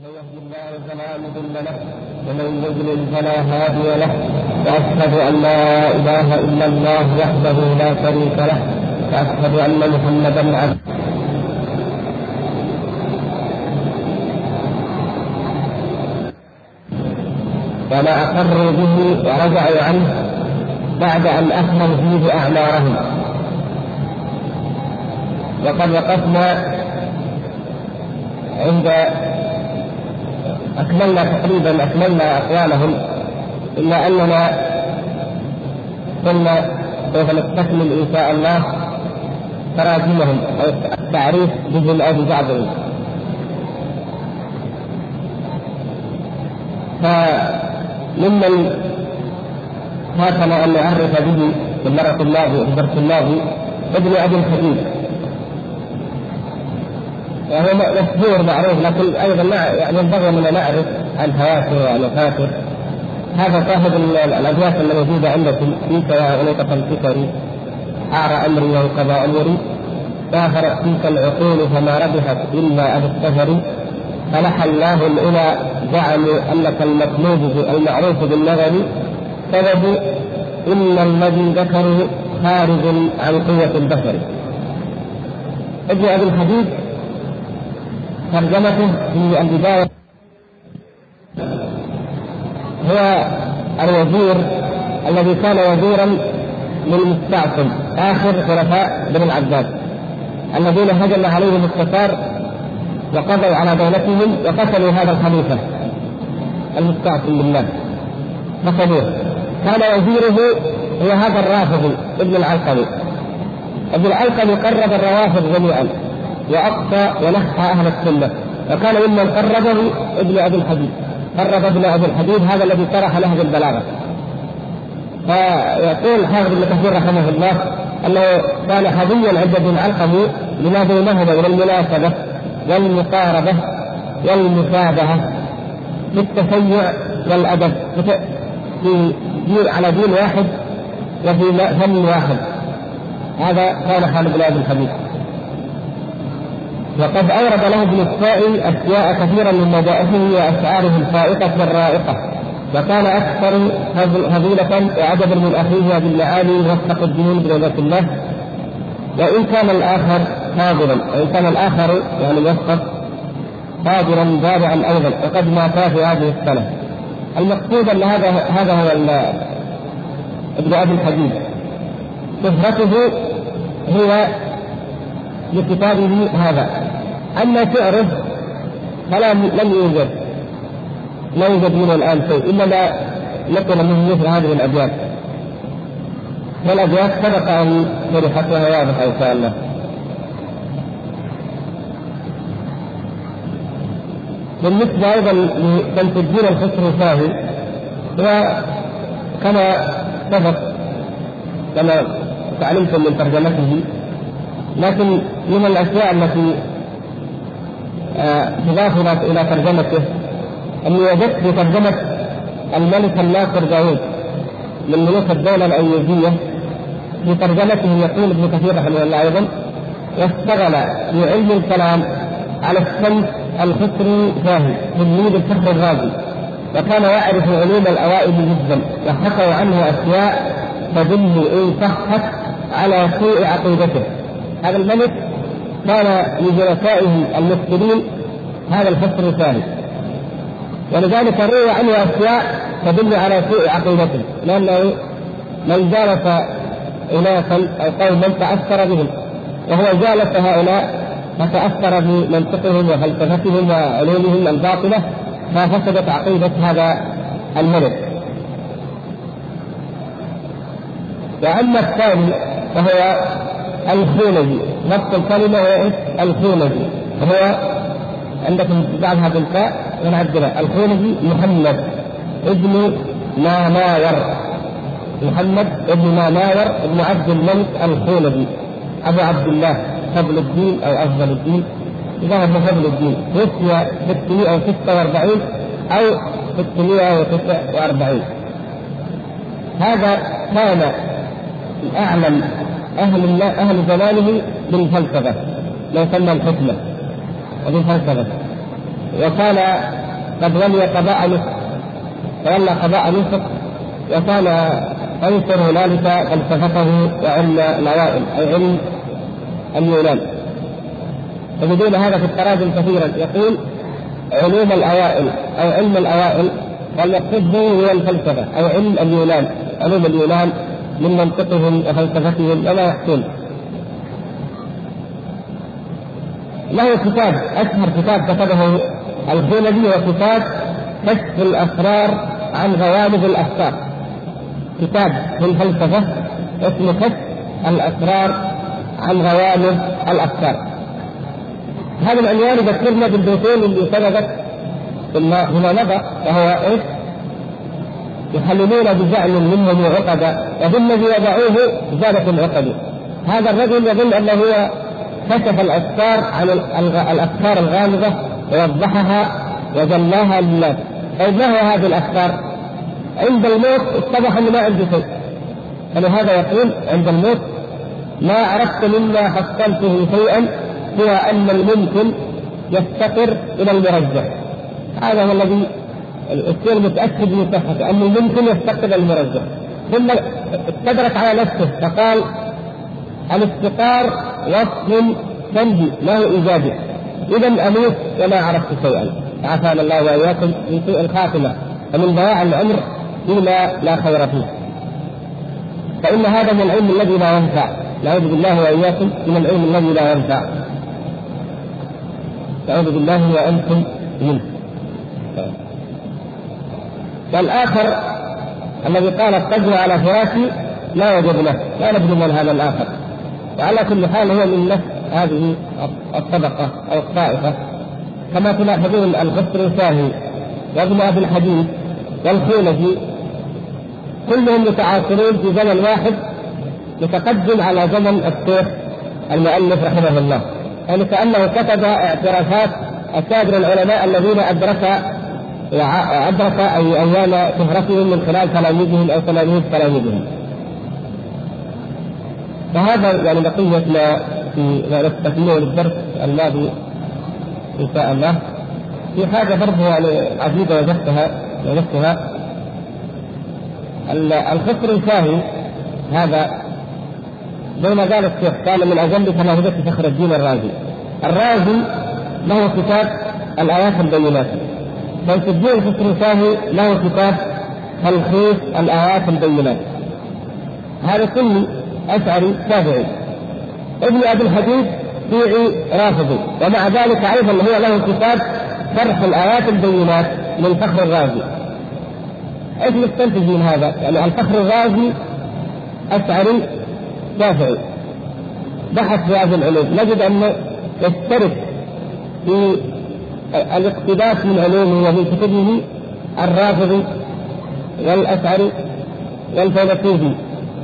من الله فلا مضل له ومن يضلل فلا هادي له وأشهد أن لا إله إلا الله وحده لا شريك له وأشهد أن محمدا عبده. وما اقروا به ورجعوا عنه بعد أن اخلوا فيه أعمارهم. وقد وقفنا عند أكملنا تقريبا أكملنا أقوالهم إلا أننا قلنا سوف نستكمل إن شاء الله تراجمهم أو التعريف بهم أو ببعضهم فممن فاتنا أن نعرف به في المرة الماضية في الدرس الماضي ابن أبي الخديج وهو مشهور معروف لكن أيضا يعني ينبغي أن نعرف عن فواكه وعن هذا صاحب الابيات الموجوده عندكم فيك يا غليقة الفكر عار امري وانقضى امري سافرت فيك العقول فما ربحت إلا ابو السفر فلح الله إلى زعموا أنك المطلوب المعروف بالنظر. سبب إن الذي ذكروا خارج عن قوة البشر ابن ابي الحديد ترجمته في البداية. هو الوزير الذي كان وزيرا للمستعصم آخر خلفاء بني العباس الذين هجم عليهم التتار وقضوا على دولتهم وقتلوا هذا الخليفة المستعصم بالله. قتلوه كان وزيره هو هذا الرافضي ابن العلقمي ابن العلقمي قرب الروافض جميعا. واقصى ونحى أهل السنة. وكان ممن قربه ابن أبي الحديد. قرب ابن أبي الحديد هذا الذي طرح نهج البلاغة. فيقول حافظ ابن كثير رحمه الله أنه كان حظيا عند ابن العلقمي لما بينهما من المناسبة والمقاربة والمشابهه في التشيع والأدب. في على دين واحد وفي فن واحد. هذا كان حال أبي الحديد. وقد أورد له ابن السائي أشياء كثيرا من مدائحه وأشعاره الفائقة والرائقة. وكان أكثر هزيلة وعجبا من أخيه ابي المعالي وفق الدين بن الله. وإن كان الآخر حاضرا وإن كان الآخر يعني موفق حاضرا بارعا أيضا وقد ماتا في هذه السنة. المقصود أن هذا هذا هو ابن أبي الحديد. شهرته هي لكتابه هذا. أما شعره فلا لم يوجد لا يوجد منه الآن شيء الا ما نقل منه مثل هذه الأبيات. والابيات سبق أن شرحت وهي واضحه إن شاء الله. بالنسبة أيضا لشمس الدين الخسرو فاهي وكما سبق كما تعلمتم من ترجمته لكن من الأشياء التي تضاف إلى ترجمته اني وجدت في ترجمة الملك الناصر داوود من ملوك الدولة الأيوبية في ترجمته يقول ابن كثير رحمه الله أيضا واشتغل في علم الكلام على الشمس الخسري فاهم تلميذ الفخر الرازي وكان يعرف علوم الأوائل جدا وحكوا عنه أشياء تدل إن صحت على سوء عقيدته. هذا الملك كان لجلسائه المسلمين هذا الفصل الثاني. ولذلك روي عنه أشياء تدل على سوء عقيدته لأنه من جالس اناسا أو قوما تأثر بهم وهو جالس هؤلاء فتأثر بمنطقهم وفلسفتهم وعلومهم الباطله ففسدت عقيدة هذا الملك. وأما الثاني فهو الخولجي نفس الكلمة هو الخولجي وهو عندكم بعدها بالفاء ونعدلها الخولجي محمد ابن ناناور محمد ابن ناناور ابن عبد الملك الخولجي أبو عبد الله فضل الدين أو أفضل الدين. هو فضل الدين. توفي 646 أو 649 هذا كان أعلم الله أهل زمانه بالفلسفه ما يسمى الحكمة. وبالفلسفه وكان قد ولي قضاء مصر تولى قضاء مصر وكان أنصر هنالك فلسفته وعلم الأوائل أي علم اليونان تجدون هذا في التراجم كثيرا. يقول علوم الأوائل أو علم الأوائل والمقصود به هو الفلسفة. أو علم اليونان. علوم اليونان من منطقهم وفلسفتهم وما يحكون له كتاب أشهر كتاب كتبه الخولدي هو كتاب كشف الأسرار عن غوامض الافكار كتاب في الفلسفه اسمه كشف الأسرار عن غوامض الافكار هذا العنوان يذكرنا بالبيتين اللي سبقت فيما مضى وهو إيش؟ يحللون بزعم منهم عقدا وبالذي وضعوه زادت العقد. هذا الرجل يظن أنه هو كشف الأفكار عن الأفكار الغامضة ووضحها وجلاها للناس. طيب ما هو هذه الأفكار؟ عند الموت اتضح انه ما عنده شيء. فلهذا يقول عند الموت ما عرفت مما حصلته شيئا هو أن الممكن يفتقر إلى المرجح هذا هو الذي الشيء المتاكد من صحته انه الممكن يفتقر إلى المرجح ثم استدرك على نفسه فقال الافتقار وصف سلبي لا هو إيجابي؟ إذا أموت وما عرفت شيئا. عافانا الله وإياكم من سوء الخاتمة ومن ضياع العمر فيما لا خير فيه. فإن هذا من العلم الذي لا ينفع. نعوذ بالله وإياكم من العلم الذي لا ينفع. نعوذ بالله وأنتم منه. والاخر الذي قال التجوى على فراشي لا وجدناه لا ندري من هذا الآخر. وعلى كل حال هو من نفس هذه الطبقة أو الطائفة. كما تلاحظون الغفر الفاهي وابن أبي الحديث والخولجي كلهم متعاصرون في زمن واحد متقدم على زمن الشيخ المؤلف رحمه الله. يعني كأنه كتب اعترافات أكابر العلماء الذين أدرك أدرك أي أيام شهرتهم من خلال تلاميذهم أو تلاميذ تلاميذهم. فهذا يعني بقية ما في نستكمله للدرس الماضي إن شاء الله. في حاجة برضه يعني عجيبة وجدتها وجدتها. الخسر الشاهي هذا زي ما قال الشيخ كان من أجل تناهضة فخر الدين الرازي. الرازي له كتاب الآيات البينات. شمس الدين الخسر الشاهي له كتاب تلخيص الآيات البينات. هذا كله أشعري شافعي ابن أبي الحديث شيعي رافضي ومع ذلك أيضا هو له كتاب شرح الآيات البينات من فخر الرازي. إيش نستنتج من هذا؟ يعني الفخر الرازي أشعري شافعي بحث في هذه العلوم نجد انه يشترك في الاقتباس من علومه ومن كتبه الرافضي والأشعري والفلسفي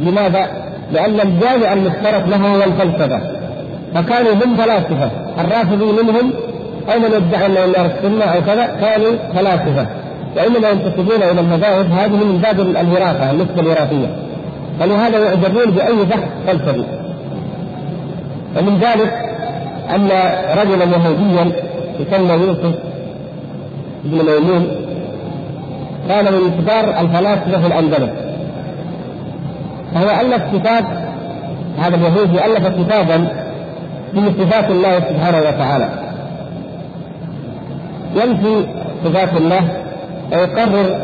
لماذا؟ لأن الجامع المشترك له هو الفلسفة. فكانوا من فلاسفة. الرافضي منهم أو من يدعي أنه الله السنة أو كذا؟ كانوا فلاسفة. وإنما ينتسبون إلى المذاهب هذه من باب الوراثة النسبة الوراثية. فلهذا يعجبون بأي بحث فلسفي. ومن ذلك أن رجلا يهوديا يسمى يوسف بن ميمون. كان من كبار الفلاسفة في الأندلس. فهو ألف كتاب هذا اليهودي ألف كتابا في صفات الله سبحانه وتعالى. ينفي صفات الله ويقرر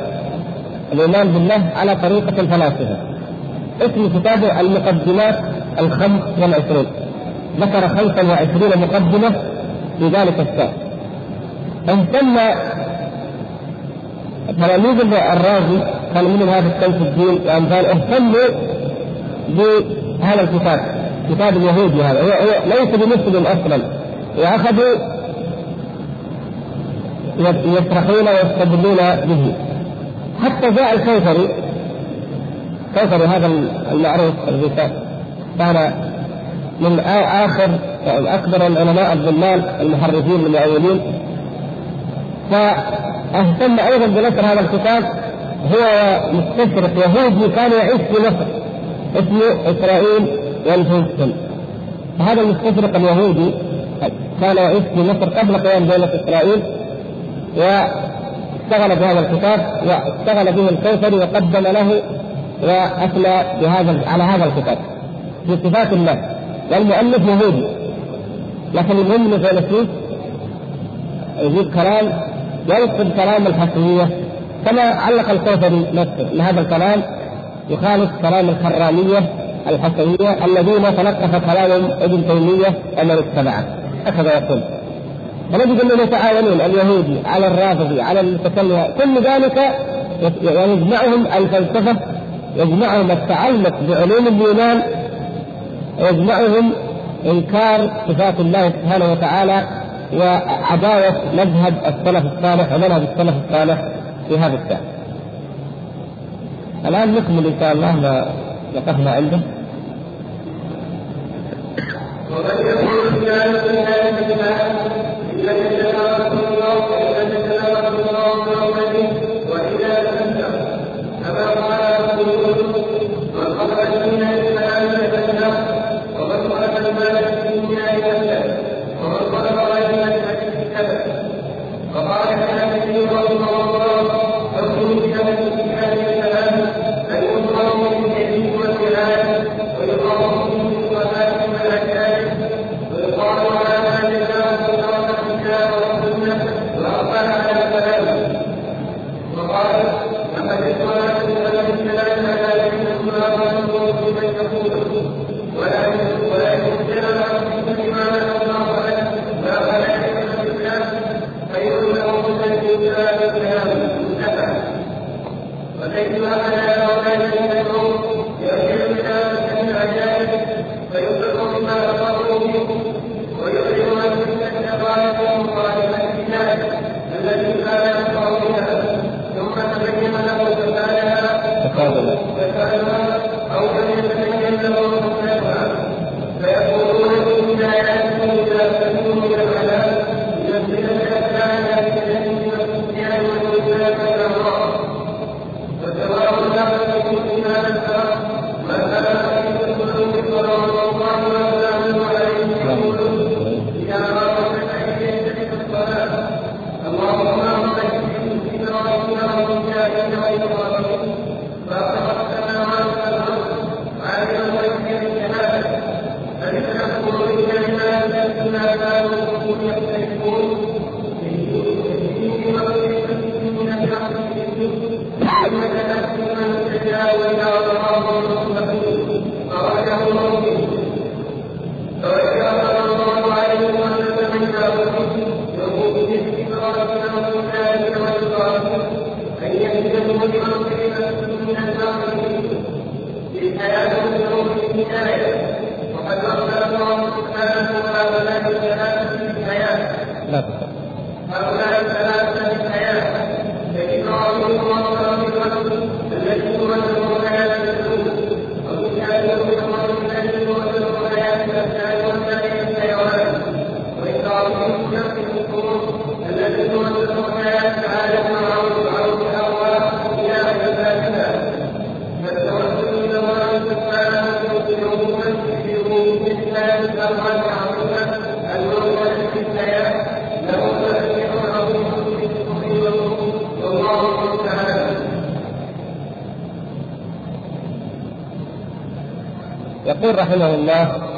الإيمان بالله على طريقة الفلاسفة. اسم كتابه المقدمات الخمس والعشرين. ذكر خمسا وعشرين مقدمة في ذلك الكتاب اهتم تلاميذ الرازي كان منهم هذا الشمس الدين؟ وامثال اهتموا بهذا الكتاب. كتاب اليهودي هذا هو, ليس بمسلم أصلا. وأخذوا يصرخون ويستدلون به. حتى جاء الكوثري. كوثري هذا المعروف الذي كان من آخر أكبر العلماء الضلال المحرفين المؤولين فاهتم أيضا بنشر هذا الكتاب. هو مستشرق يهودي كان يعيش في مصر اسمه إسرائيل والفلسطين فهذا المستشرق اليهودي كان يعيش في مصر قبل قيام دولة إسرائيل واشتغل بهذا الكتاب واشتغل به الكوثري وقدم له وأثنى بهذا على هذا الكتاب. في صفات الله. والمؤلف يهودي لكن المهم إنه فيلسوف يجيب كلام ينقض كلام الحسنية. كما علق الكوثري نفسه إن هذا الكلام يخالف كلام الحرانية الحسنية الذين تلقف كلام ابن تيمية ومن اتبعه. هكذا يقول. فنجد أنهم يتعاونون اليهودي على الرافضي على المتكلم كل ذلك يجمعهم الفلسفة يجمعهم التعلق بعلوم اليونان ويجمعهم إنكار صفات الله سبحانه وتعالى وعداوة مذهب السلف الصالح ومنهج السلف الصالح في هذا الشأن. الآن نكمل إن شاء الله ما وقفنا عنده. وقد يكون في هذا يقول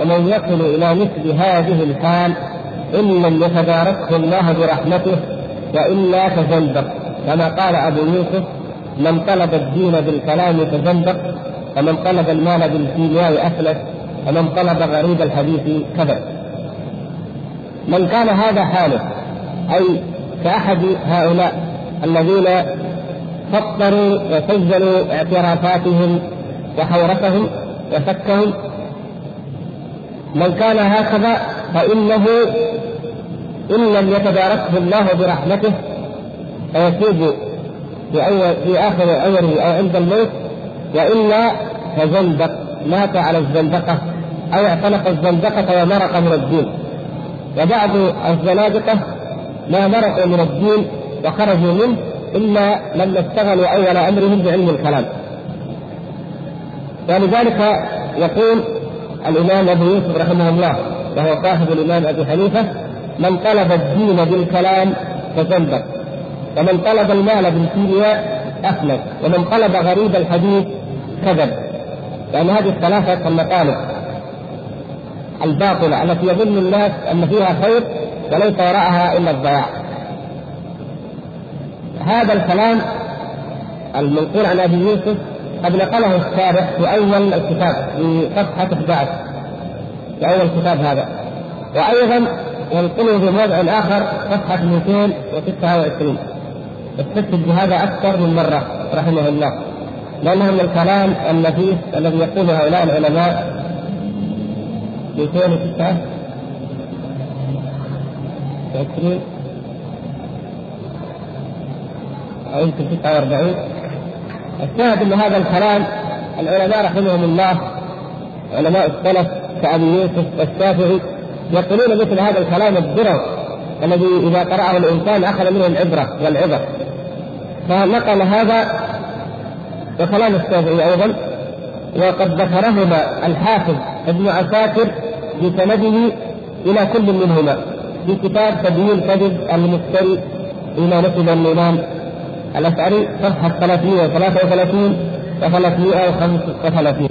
ومن يصل إلى مثل هذه الحال إن لم يتباركه الله برحمته وإلا تزندق كما قال أبو يوسف من طلب الدين بالكلام تزندق ومن طلب المال بالكيمياء أفلس ومن طلب غريب الحديث كذب. من كان هذا حاله أي كأحد هؤلاء الذين فطروا وسجلوا اعترافاتهم وحورتهم وفكهم من كان هكذا فإنه إن لم يتداركه الله برحمته فيتوب في أول في آخر عمره أو عند الموت وإلا فزندق مات على الزندقة أو اعتنق الزندقة ومرق من الدين. وبعض الزنادقة ما مرقوا من الدين وخرجوا منه إلا لما اشتغلوا أول أمرهم بعلم الكلام. ولذلك يقول الإمام أبو يوسف رحمه الله وهو صاحب الإمام أبي حنيفة من طلب الدين بالكلام فزندق ومن طلب المال بالكيمياء أفلس ومن طلب غريب الحديث كذب. يعني هذه الثلاثة المطالب الباطلة التي يظن الناس أن فيها خير وليس وراءها إلا الضياع. هذا الكلام المنقول عن أبي يوسف قد نقله الشارح في أول الكتاب في صفحة 11 في أول الكتاب هذا. وأيضا ينقله في موضع اخر صفحة 229 استشهد بهذا أكثر من مرة رحمه الله. لأنه من الكلام النفيس الذي يقوله هؤلاء العلماء. 229 أو يمكن 49 الشاهد أن هذا الكلام العلماء رحمهم الله علماء السلف كأبي يوسف والشافعي يقولون مثل هذا الكلام الدرر الذي إذا قرأه الإنسان أخذ منه العبرة والعبر. فنقل هذا وكلام الشافعي أيضا وقد ذكرهما الحافظ ابن عساكر بسنده إلى كل منهما في كتاب تبيين كذب المفتري بما نسب الإمام. الأشعري صفحة 333 و 335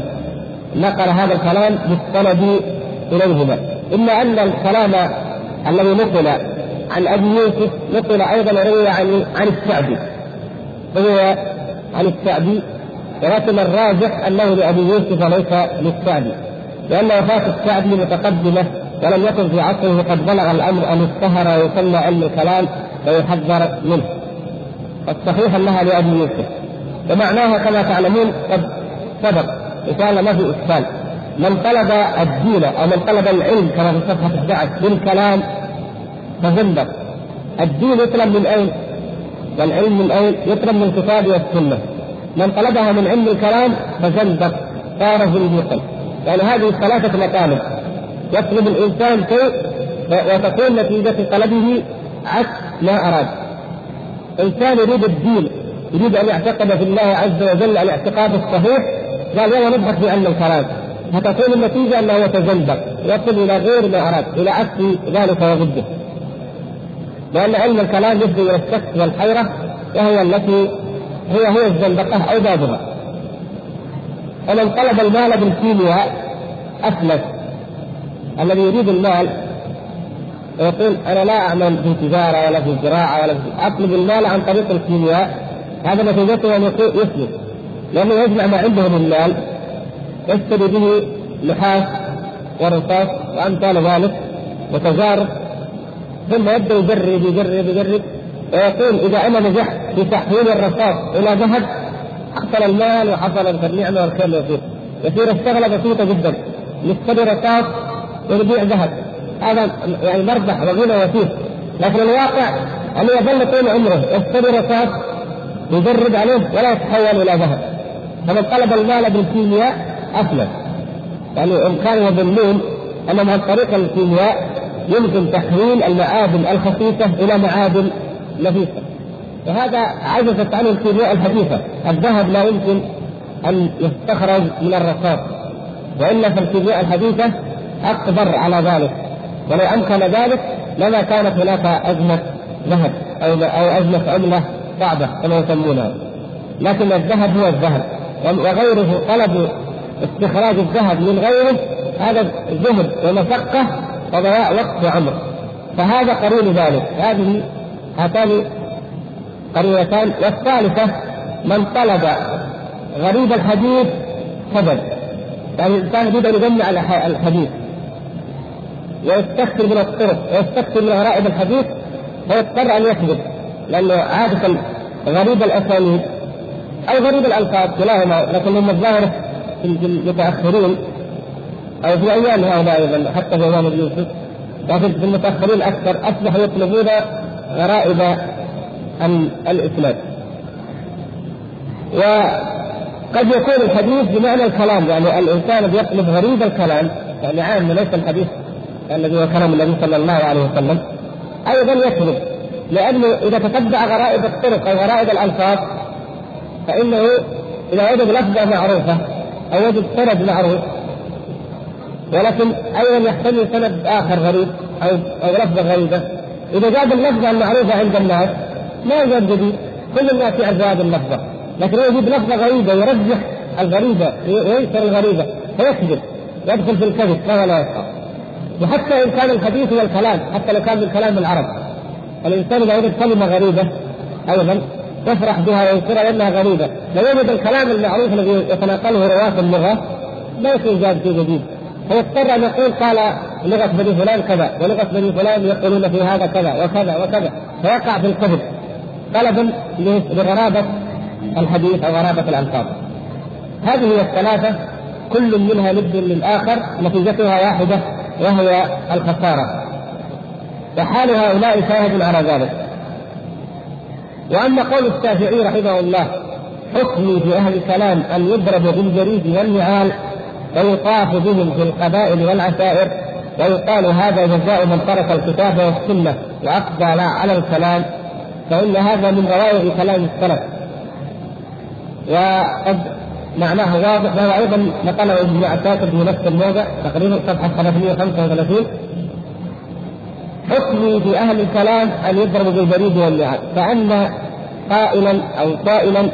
نقل هذا الكلام بالسند إليهما. إلا أن الكلام الذي نقل عن أبي يوسف نقل أيضا روي عن عن الشعبي روي عن الشعبي ولكن الراجح أنه لأبي يوسف وليس للشعبي لأن وفاة الشعبي متقدمة ولم يكن في عصره قد بلغ الأمر أن اشتهر ويسمى علم الكلام ويحذر منه. الصحيح أنها لابي يوسف ومعناها كما تعلمون قد سبق الله ما في اشكال من طلب الدين أو من طلب العلم كما في صفحه 11 بالكلام فزندق. الدين يطلب من أين؟ والعلم من أين؟ يطلب من الكتاب والسنة. من طلبها من علم الكلام فزندق. صار زنديقا يعني هذه ثلاثة مطالب يطلب الإنسان شيء وتكون نتيجة طلبه عكس ما أراد. انسان يريد الدين يريد أن يعتقد في الله عز وجل الاعتقاد الصحيح قال يلا في علم الكلام فتكون النتيجة أنه يتزندق يصل إلى غير ما أراد إلى عكس ذلك وضده. لأن علم الكلام يفضي إلى الشك والحيرة وهي التي هي هي الزندقة أو بابها. ومن طلب المال بالكيمياء أفلس. الذي يريد المال ويقول أنا لا أعمل في تجاره ولا في زراعه ولا في اطلب المال عن طريق الكيمياء. هذا نتيجته أن يسلم لأنه يجمع ما عنده من مال يشتري به نحاس ورصاص وامثال ذلك وتجارب ثم يبدأ يجرب يجرب يجرب. ويقول إذا أنا نجحت في تحويل الرصاص إلى ذهب حصل المال وحصل النعمة والخير يصير يصير الشغله بسيطه جدا. نشتري رصاص ونبيع ذهب. هذا يعني مربح وغنى وفيه. لكن الواقع انه يظل طول عمره يشتري رصاص يجرب عليه ولا يتحول إلى ذهب. فمن طلب المال بالكيمياء افلس يعني إن كانوا يظنون أن عن طريق الكيمياء يمكن تحويل المعادن الخفيفة إلى معادن نفيسه وهذا عجزت عنه الكيمياء الحديثه الذهب لا يمكن أن يستخرج من الرصاص. والا فالكيمياء الحديثه أقدر على ذلك. ولو أمكن ذلك لما كانت هناك أزمة ذهب أو أو أزمة عملة صعبه كما يسمونها لكن الذهب هو الذهب وغيره طلب استخراج الذهب من غيره هذا زهد ومشقة وضياع وقت وعمر. فهذا قرين ذلك. هذه هاتان قرينتان والثالثة من طلب غريب الحديث سبب يعني الانسان يريد أن يجمع الحديث. ويستكثر من الطرق ويستكثر من غرائب الحديث فيضطر أن يكذب لأنه عادة غريب الأسانيد أو غريب الألفاظ كلاهما لكن هم الظاهر في المتاخرين أو في أيام هؤلاء أيضا حتى في أيام يوسف لكن في المتأخرين أكثر اصبحوا يطلبون غرائب الإسناد. وقد يكون الحديث بمعنى الكلام يعني الإنسان يطلب غريب الكلام يعني عام ليس الحديث الذي هو كلام النبي صلى الله عليه وسلم أيضا يكذب لأنه إذا تتبع غرائب الطرق أو غرائب الألفاظ فإنه إذا وجد لفظة معروفة أو وجد سند معروف ولكن أيضا يحتمل سند آخر غريب أو أو لفظة غريبة إذا جاب اللفظة المعروفة عند الناس ما يوجد جديد كل الناس يعرف هذه اللفظة لكن هو يجيب لفظة غريبة يرجح الغريبة وينكر الغريبة فيكذب يدخل في الكذب فهو لا يفقه وحتى إن كان الحديث هو الكلام حتى لو كان من كلام العرب. الإنسان إذا وجد كلمة غريبة أيضا يفرح بها وينكرها لأنها غريبة. لو وجد الكلام المعروف الذي يتناقله رواة اللغة لا يكون زاد في جديد. فيضطر أن يقول قال لغة بني فلان كذا ولغة بني فلان يقولون في هذا كذا وكذا وكذا. فيقع في الكذب. طلبا لغرابة الحديث أو غرابة الألفاظ. هذه هي الثلاثة كل منها ند للآخر نتيجتها واحدة. وهي الخسارة. وحال هؤلاء شاهد على ذلك. وأما قول الشافعي رحمه الله حكمي في أهل الكلام أن يضرب بالجريد والنعال ويطاف بهم في القبائل والعشائر ويقال هذا جزاء من ترك الكتاب والسنة واقبل على الكلام فإن هذا من روائع كلام السلف. وقد معناه واضح وهو أيضا نقله ابن عساكر في نفس الموضع تقريبا صفحة 335 حكمي في أهل الكلام أن يضربوا بالبريد واللعاب كان قائلا أو قائلا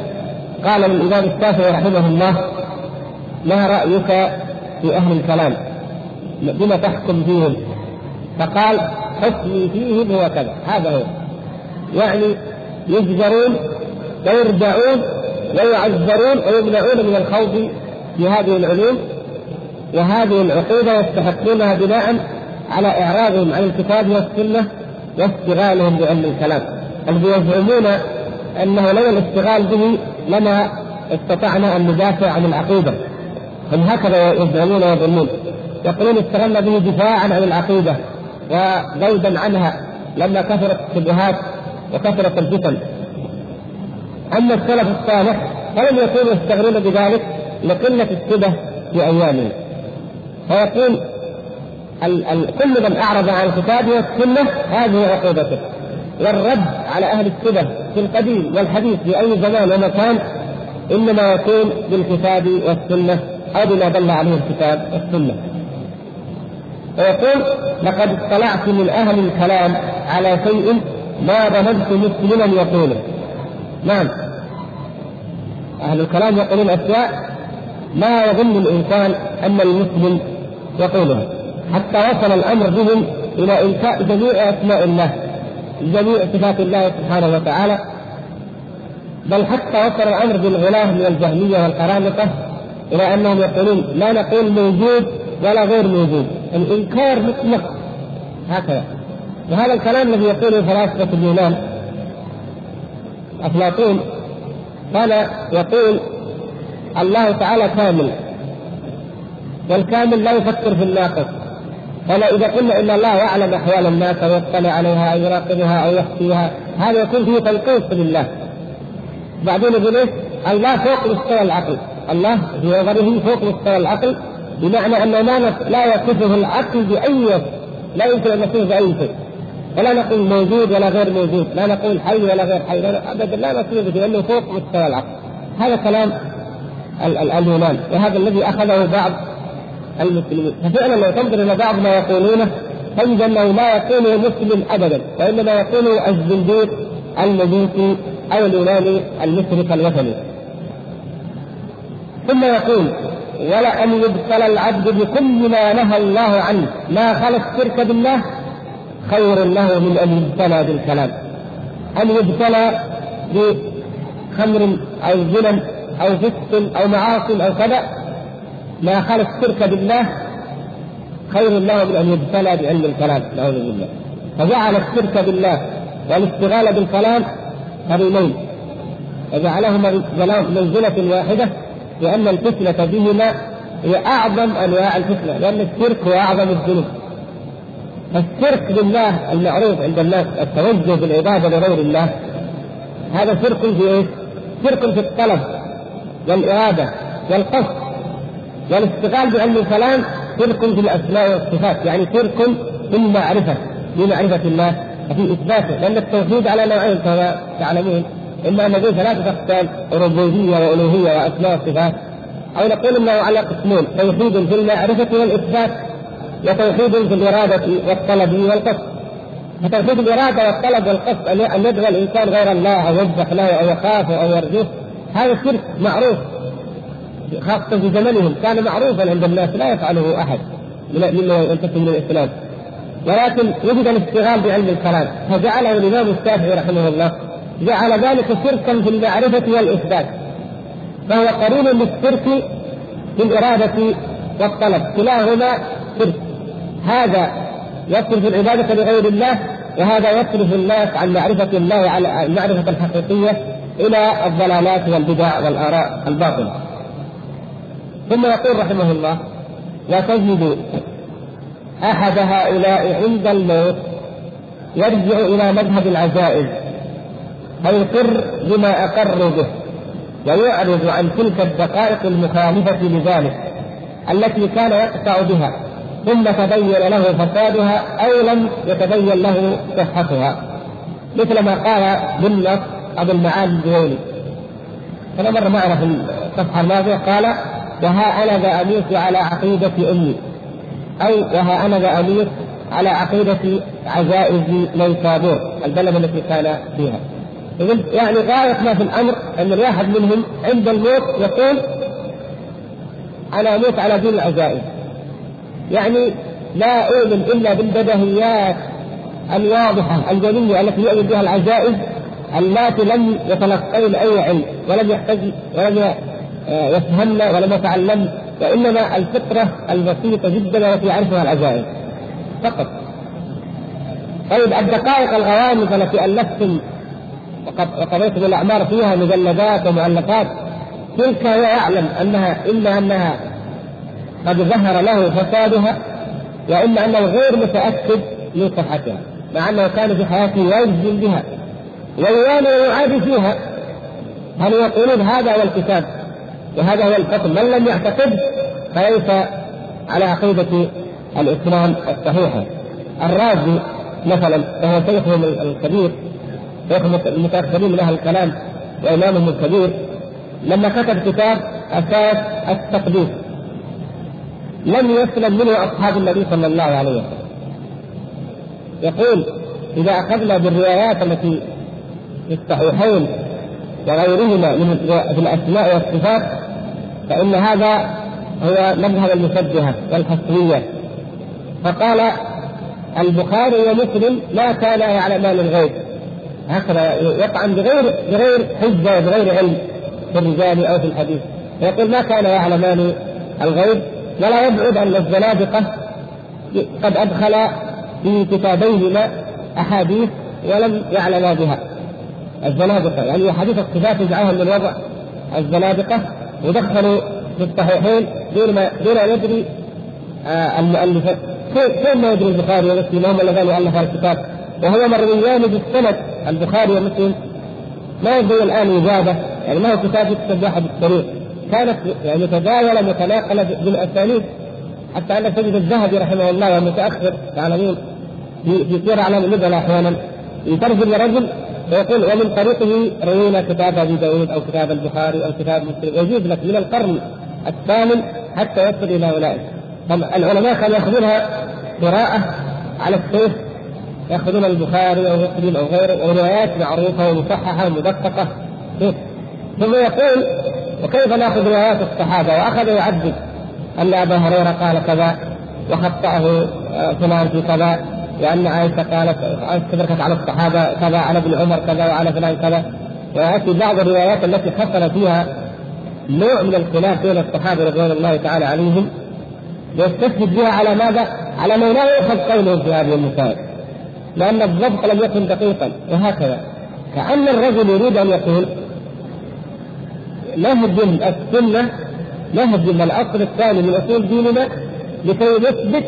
قال للامام الشافعي رحمه الله ما رأيك في أهل الكلام؟ بما تحكم فيهم؟ فقال حكمي فيهم هو كذا. هذا هو. يعني يزجرون ويردعون ويعذرون ويمنعون من الخوض في هذه العلوم وهذه العقوبة يستحقونها بناء على إعراضهم عن الكتاب والسنة واشتغالهم بعلم الكلام. الذي يزعمون أنه لولا الاشتغال به لما استطعنا أن ندافع عن العقيدة. هم هكذا يزعمون ويظنون. يقولون اشتغلنا به دفاعا عن العقيدة وغيبا عنها لما كثرت الشبهات وكثرت الفتن. أما السلف الصالح فلم يكونوا يستغلون بذلك لقلة الشبه في أيامهم. فيقول ال ال كل من أعرض عن الكتاب والسنة هذه عقوبته والرد على أهل الشبه في القديم والحديث في أي زمان ومكان إنما يكون بالكتاب والسنة أو بما دل عليه الكتاب والسنة. ويقول لقد اطلعت من أهل الكلام على شيء ما ظننت مسلما يقوله. نعم. أهل الكلام يقولون أشياء ما يظن الإنسان أن المسلم يقولها. حتى وصل الأمر بهم إلى إنكاء جميع أسماء الله جميع صفات الله سبحانه وتعالى. بل حتى وصل الأمر بالغلاة من الجهمية والقرامطة إلى أنهم يقولون لا نقول موجود ولا غير موجود. الإنكار مطلق. هكذا. وهذا الكلام الذي يقوله فلاسفة اليونان أفلاطون. كان يقول الله تعالى كامل والكامل لا يفكر في الناقص. فلا إذا قلنا إن الله يعلم أحوال الناس أو يطلع عليها أو يراقبها أو يخفيها هذا يكون فيه تنقيص لله بعدين يقول إيش؟ الله فوق مستوى العقل. الله في نظره فوق مستوى العقل بمعنى أنه ما لا يصفه العقل بأي لا يمكن أن يصفه بأي شيء. ولا نقول موجود ولا غير موجود لا نقول حي ولا غير حي لا ابدا لا نقول لأنه فوق مستوى العقل. هذا كلام اليونان وهذا الذي أخذه بعض المسلمين. ففعلا لو تنظر إلى بعض ما يقولونه تجد أنه لا يقوله مسلم ابدا وإنما يقوله الزنديق المجوسي أو اليوناني المشرك الوثني. ثم يقول ولا ان يبتلى العبد بكل ما نهى الله عنه ما خلا الشرك بالله خير له من أن يبتلى بالكلام. أن يبتلى بخمر أو زنا أو فسق أو معاصي أو كذا. ما خلق الشرك بالله خير له من أن يبتلى بعلم الكلام. نعوذ بالله. فجعل الشرك بالله والاشتغال بالكلام قرينين. وجعلهما منزلة واحدة لأن الفتنة بهما هي أعظم أنواع الفتنة لأن الشرك هو أعظم الذنوب. فالشرك بالله المعروف عند الناس التوجه بالعبادة لغير الله هذا شرك في إيش؟ شرك في الطلب والإرادة والقصد والاشتغال بعلم الكلام شرك في الأسماء والصفات يعني شرك في المعرفة بمعرفه الله وفي إثباته لأن التوحيد على نوعين كما تعلمون إما أن نقول ثلاثة أقسام ربوبية وألوهية وأسماء وصفات أو نقول إنه على قسمين توحيد في المعرفة والإثبات وتوحيد في الإرادة والطلب والقصد. فتوحيد الإرادة والطلب والقصد أن يدعو الإنسان غير الله أو يذبح له أو يخافه أو يرجوه. هذا شرك معروف خاصة في زمنهم. كان معروفا عند الناس لا يفعله أحد مما ينتسب من الإسلام. ولكن وجد الاشتغال بعلم الكلام. فجعله الإمام الشافعي رحمه الله جعل ذلك شركا في المعرفة والإثبات. فهو قرين للشرك في الإرادة والطلب كلاهما شرك. هذا يصرف العبادة لغير الله وهذا يصرف الناس عن معرفة الله على المعرفة الحقيقية إلى الضلالات والبدع والآراء الباطلة. ثم يقول رحمه الله وتجد أحد هؤلاء عند الموت يرجع إلى مذهب العجائز فيقر بما أقر به ويعرض عن تلك الدقائق المخالفة لذلك التي كان يقطع بها ثم تبين له فسادها أو لم يتبين له صحتها. مثل ما قال بالنص أبو المعالي الجويني كما مر معنا في الصفحة الماضية قال وها أنا ذا أميت على عقيدة أمي. أو وها أنا ذا أميت على عقيدة عجائز نيسابور البلد التي كان فيها. يعني غاية ما في الأمر أن الواحد منهم عند الموت يقول أنا أموت على دين العجائز يعني لا أؤمن إلا بالبدهيات الواضحة الجلية التي يؤمن بها العجائز اللاتي لم يتلقين أي علم ولم يحتج ولم يفهمن ولم يتعلمن وإنما الفطرة البسيطة جدا التي يعرفها العجائز. فقط. طيب الدقائق الغوامض التي ألفتم وقضيتم الأعمار فيها مجلدات ومؤلفات تلك هو يعلم أنها إما أنها قد ظهر له فسادها وإما أنه غير متأكد من صحتها مع أنه كان في حياته يجزم بها ويوالي ويعادي فيها. هل يقولون هذا هو الكتاب؟ وهذا هو الحكم من لم يعتقد فليس على عقيدة الإسلام الصحيحة. الرازي مثلا وهو شيخهم الكبير شيخ المتأخرين من أهل الكلام وإمامهم الكبير لما كتب كتاب أساس التقديس. لم يسلم منه أصحاب النبي صلى الله عليه وسلم. يقول إذا أخذنا بالروايات التي في الصحيحين وغيرهما من في الأسماء والصفات فإن هذا هو مذهب المشبهة والحصرية فقال البخاري ومسلم لا كانا يعلمان الغيب. هكذا يطعن بغير بغير حجة وبغير علم في الرجال أو في الحديث. يقول ما كان يعلمان الغيب؟ ولا يبعد أن الزنادقة. قد أدخل في كتابيهما أحاديث ولم يعلما بها. الزنادقة يعني حديث الصفات يجعلها من وضع الزنادقة ودخلوا في الصحيحين دون ما دون أن يدري آه المؤلف. كيف ما يدري البخاري ومسلم؟ هم اللذان الفا الكتاب. وهو مرويان بالسند البخاري ومسلم. ما يدري الآن إجابة يعني ما هو كتاب يكتب واحد الطريق. كانت متداولة متناقلة بالأسانيد حتى أن تجد الذهبي رحمه الله ومتأخر تعلمون في سير أعلام النبلاء أحيانا يترجم لرجل ويقول ومن طريقه روينا كتاب أبي داود أو كتاب البخاري أو كتاب مسلم. يجوز لك من القرن الثامن حتى يصل إلى أولئك. العلماء كانوا يأخذونها قراءة على السيف ياخذون البخاري أو مسلم أو غيره وروايات معروفة ومصححة ومدققة. ثم يقول وكيف ناخذ روايات الصحابة؟ وأخذ يعدد أن أبا هريرة قال كذا وخطأه آه، فلان في كذا وأن عائشة قالت استدركت على الصحابة كذا على ابن عمر كذا وعلى فلان كذا. ويأتي بعض الروايات التي حصل فيها نوع من الخلاف بين الصحابة رضوان الله تعالى عليهم يستشهد بها على ماذا؟ على ما لا يؤخذ قولهم في هذه المسائل لأن الضبط لم يكن دقيقا وهكذا. كأن الرجل يريد أن يقول نهدم السنة نهدم الأصل الثاني من أصول ديننا لكي نثبت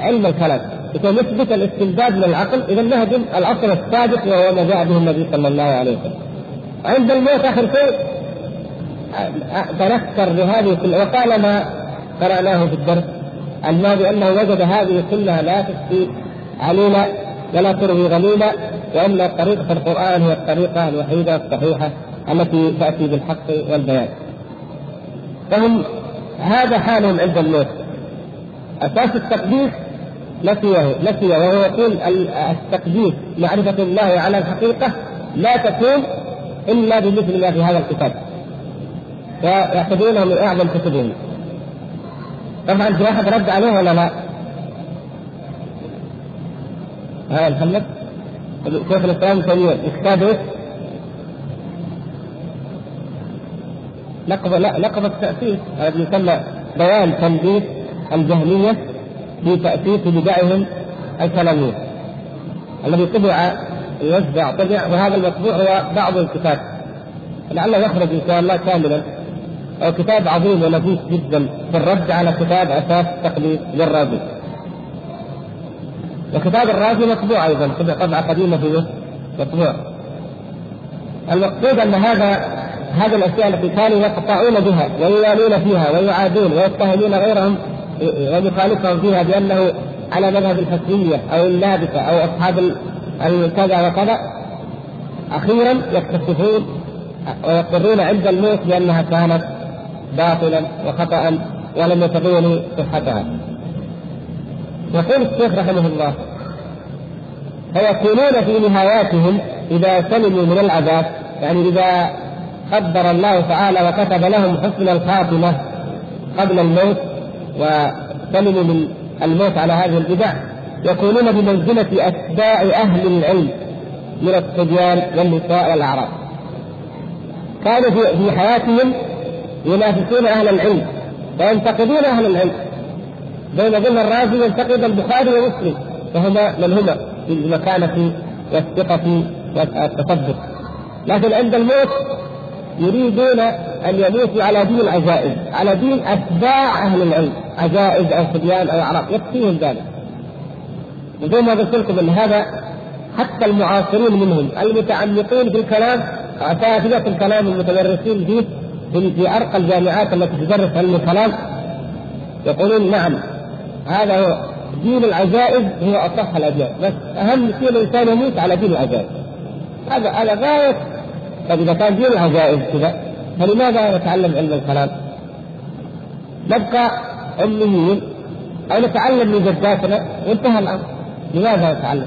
علم الكلام لكي نثبت الاستمداد من العقل. اذا نهدم الأصل السابق وهو ما جاء به النبي صلى الله عليه وسلم. عند الموت آخر شيء تنكر بهذه وقال ما قرأناه في الدرس الماضي أنه وجد هذه كلها لا تكفي علينا ولا تروي غنيمة وأن طريقة القرآن هي الطريقة الوحيدة الصحيحة. التي تأتي بالحق والبيان. فهم هذا حالهم عند الموت أساس التقديس نسيه نسي وهو يقول التقديس معرفة الله على الحقيقة لا تكون إلا بمثل ما في هذا الكتاب. ويعتبرونه من أعظم كتبهم. طبعا في أحد رد عليه ولا لا؟ ها محمد شيخ الإسلام تيمية كتاب لقب لقب التأسيس هذا يسمى بيان تنبيه الجهمية في تأسيس بدعهم الكلامية. الذي طبع يوزع طبع وهذا المطبوع هو بعض الكتاب. لعله يخرج إن شاء الله كاملا. أو كتاب عظيم ونفيس جدا في الرد على كتاب أساس التقليد للرازي. وكتاب الرازي مطبوع أيضا طبعة قديمة في مطبوع. المقصود أن هذا هذه الأشياء التي كانوا يقطعون بها ويوالون فيها ويعادون ويتهمون غيرهم ويخالفهم فيها بأنه على مذهب الحسنيه أو اللابسة أو أصحاب كذا وكذا أخيرا يكتشفون ويقرون عند الموت بأنها كانت باطلا وخطا ولم يتبينوا صحتها. يقول الشيخ رحمه الله فيكونون في نهاياتهم إذا سلموا من العذاب يعني إذا قدر الله تعالى وكتب لهم حسن الخاتمة قبل الموت وسلموا من الموت على هذه البدع يكونون بمنزلة أتباع أهل العلم من الصبيان والنساء والاعراض. كانوا في حياتهم ينافسون أهل العلم وينتقدون أهل العلم. بين ظل الرازي ينتقد البخاري ومسلم وهما من هما في المكانه والثقة والتصدق. لكن عند الموت يريدون أن يموتوا على دين العجائز، على دين أتباع أهل العلم، عجائز أو صبيان أو اعراق، يكفيهم ذلك. وزي ما قلت لكم إن هذا حتى المعاصرين منهم المتعمقين في الكلام اساتذه الكلام المتدرسين فيه في أرقى الجامعات التي تدرس علم الكلام. يقولون نعم هذا هو دين العجائز هو أصح الأديان. بس أهم شيء الإنسان يموت على دين العجائز هذا على غاية طيب اذا كان دين العجائز كذا فلماذا نتعلم علم الكلام؟ نبقى اميين أو نتعلم من جداتنا؟ وانتهى الأمر. لماذا نتعلم؟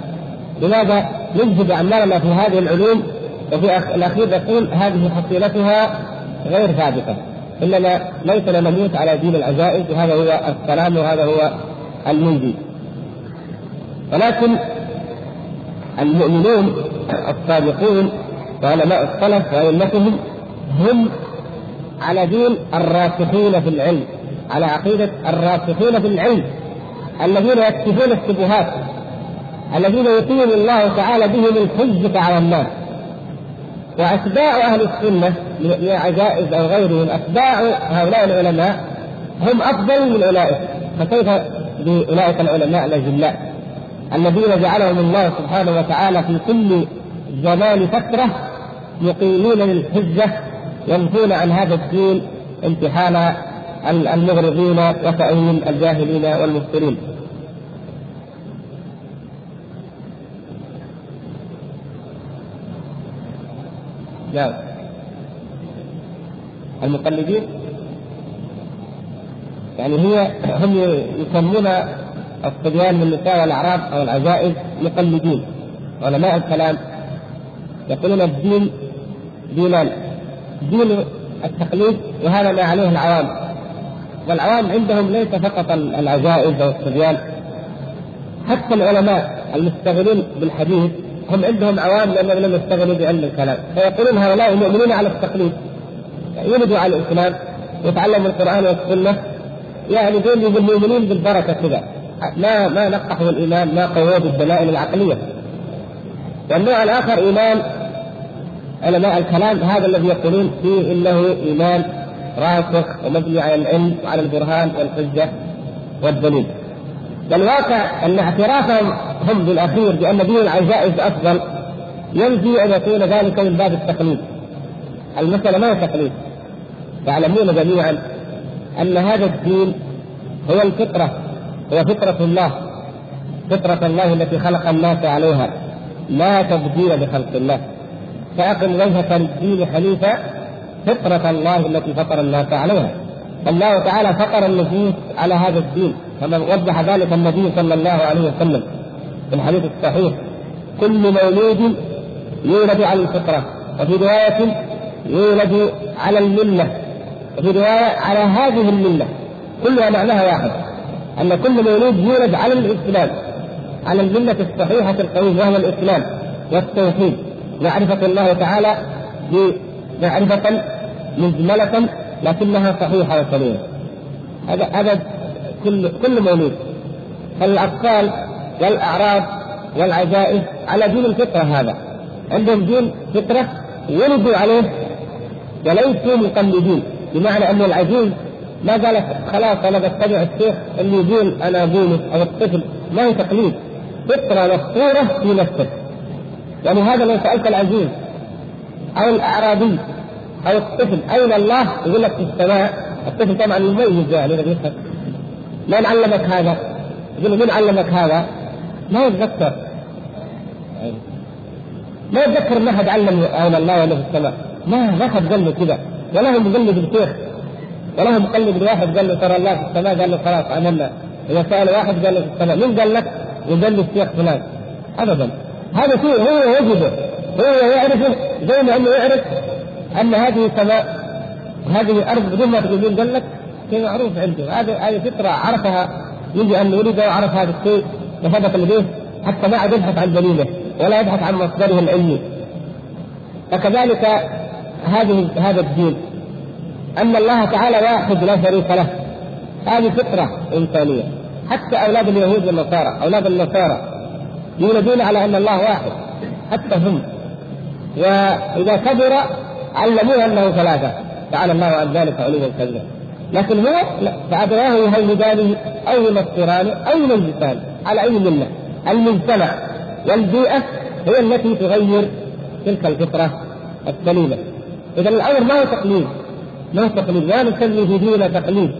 لماذا نجهد أعمالنا في هذه العلوم؟ وفي الأخير نقول هذه حصيلتها غير ثابتة. إننا ليسنا نموت على دين العجائز وهذا هو السلام وهذا هو المنجي ولكن المؤمنون الصادقون وعلماء السلف وأئمتهم هم على دين الراسخين في العلم على عقيدة الراسخين في العلم الذين يكشفون الشبهات الذين يقيم الله تعالى بهم الحجة على الناس. وأتباع أهل السنة من عجائز أو غيرهم أتباع هؤلاء العلماء هم أفضل من أولئك. فكيف بأولئك العلماء الأجلاء الذين جعلهم الله سبحانه وتعالى في كل زمان فترة يقيمون للحجة ينفون عن هذا الدين امتحان المغرضين وتأويل الجاهلين والمفترين. نعم المقلدين؟ يعني هي هم يسمون الصبيان من النساء والاعراب أو العجائز مقلدين. علماء الكلام يقولون الدين دينان دين التقليد وهذا ما عليه العوام. والعوام عندهم ليس فقط العجائز أو الصبيان حتى العلماء المستغلين بالحديث هم عندهم عوام لأنهم لم يستغلوا بعلم الكلام. فيقولون هؤلاء مؤمنون على التقليد. يولدوا على الإسلام يتعلموا القرآن والسنة يعني دول المؤمنين بالبركة كذا ما ما نقحوا الإيمان ما قووا بالدلائل العقلية. والنوع الآخر إيمان علماء الكلام هذا الذي يقولون فيه إنه إيمان راسخ ومبني على العلم وعلى البرهان والحجة والدليل. والواقع أن اعترافهم هم بالأخير بأن دين العجائز أفضل ينفي أن يكون ذلك من باب التقليد. المسألة ما هي تقليد. تعلمون جميعا أن هذا الدين هو الفطرة هو فطرة الله فطرة الله التي خلق الناس عليها لا تبديل لخلق الله فأقم وجهك للدين حنيفا فطرة الله التي فطر الناس عليها. الله تعالى فطر النفوس على هذا الدين كما وضح ذلك النبي صلى الله عليه وسلم في الحديث الصحيح. كل مولود يولد على الفطرة وفي رواية يولد على الملة وفي رواية على هذه الملة. كلها معناها واحد أن كل مولود يولد على الإسلام على الملة الصحيحة القويمة وهو الإسلام والتوحيد. معرفة الله تعالى معرفة مجملة لكنها صحيحة وسليمة هذا هذا كل كل مولود. فالأطفال والأعراض والعجائز على دين الفطرة هذا. عندهم دين فطرة ولدوا عليه وليسوا مقلدين. بمعنى أن العجوز ما قالت خلاص أنا بتبع الشيخ اللي يقول أنا أقوله أو الطفل ما هي تقليد. فطرة مفطورة في نفسك يعني هذا لو سألت العجوز أو الأعرابي أو الطفل أين الله؟ يقول لك في السماء الطفل طبعا يميز يعني يفهم من علمك هذا؟ يقول من علمك هذا؟ ما يتذكر ما يتذكر انه احد علم أين الله ولا في السماء ما ما حد قال له كذا ولا هو مقلد الشيخ ولا هو مقلد واحد قال له ترى الله في السماء قال له خلاص عملنا إذا سأل واحد قال له في السماء مين قال لك؟ يقول له الشيخ فلان ابدا هذا شيء هو يجده هو يعرفه زي ما أنه يعرف أن هذه سماء وهذه ارض بدون ما تقول مين قال لك شيء معروف عنده. هذه هذه فطرة عرفها منذ أن ولد وعرف هذا الشيء وثبت لديه حتى ما عاد يبحث عن دليله ولا يبحث عن مصدره العلمي. فكذلك هذه هذا الدين. أن الله تعالى واحد لا شريك له. هذه فطرة إنسانية. حتى أولاد اليهود والنصارى أولاد النصارى. يولدون على أن الله واحد حتى هم. وإذا كبر علموه أنه ثلاثة تعالى الله عن ذلك علوا كبيرا لكن هو لا فابواه يهودانه أو ينصرانه أو يمجسانه على أي ملة؟ المجتمع والبيئة هي التي تغير تلك الفطرة السليمة. إذا الأمر ما هو تقليد ما هو تقليد؟ لا نسمي ديننا تقليد.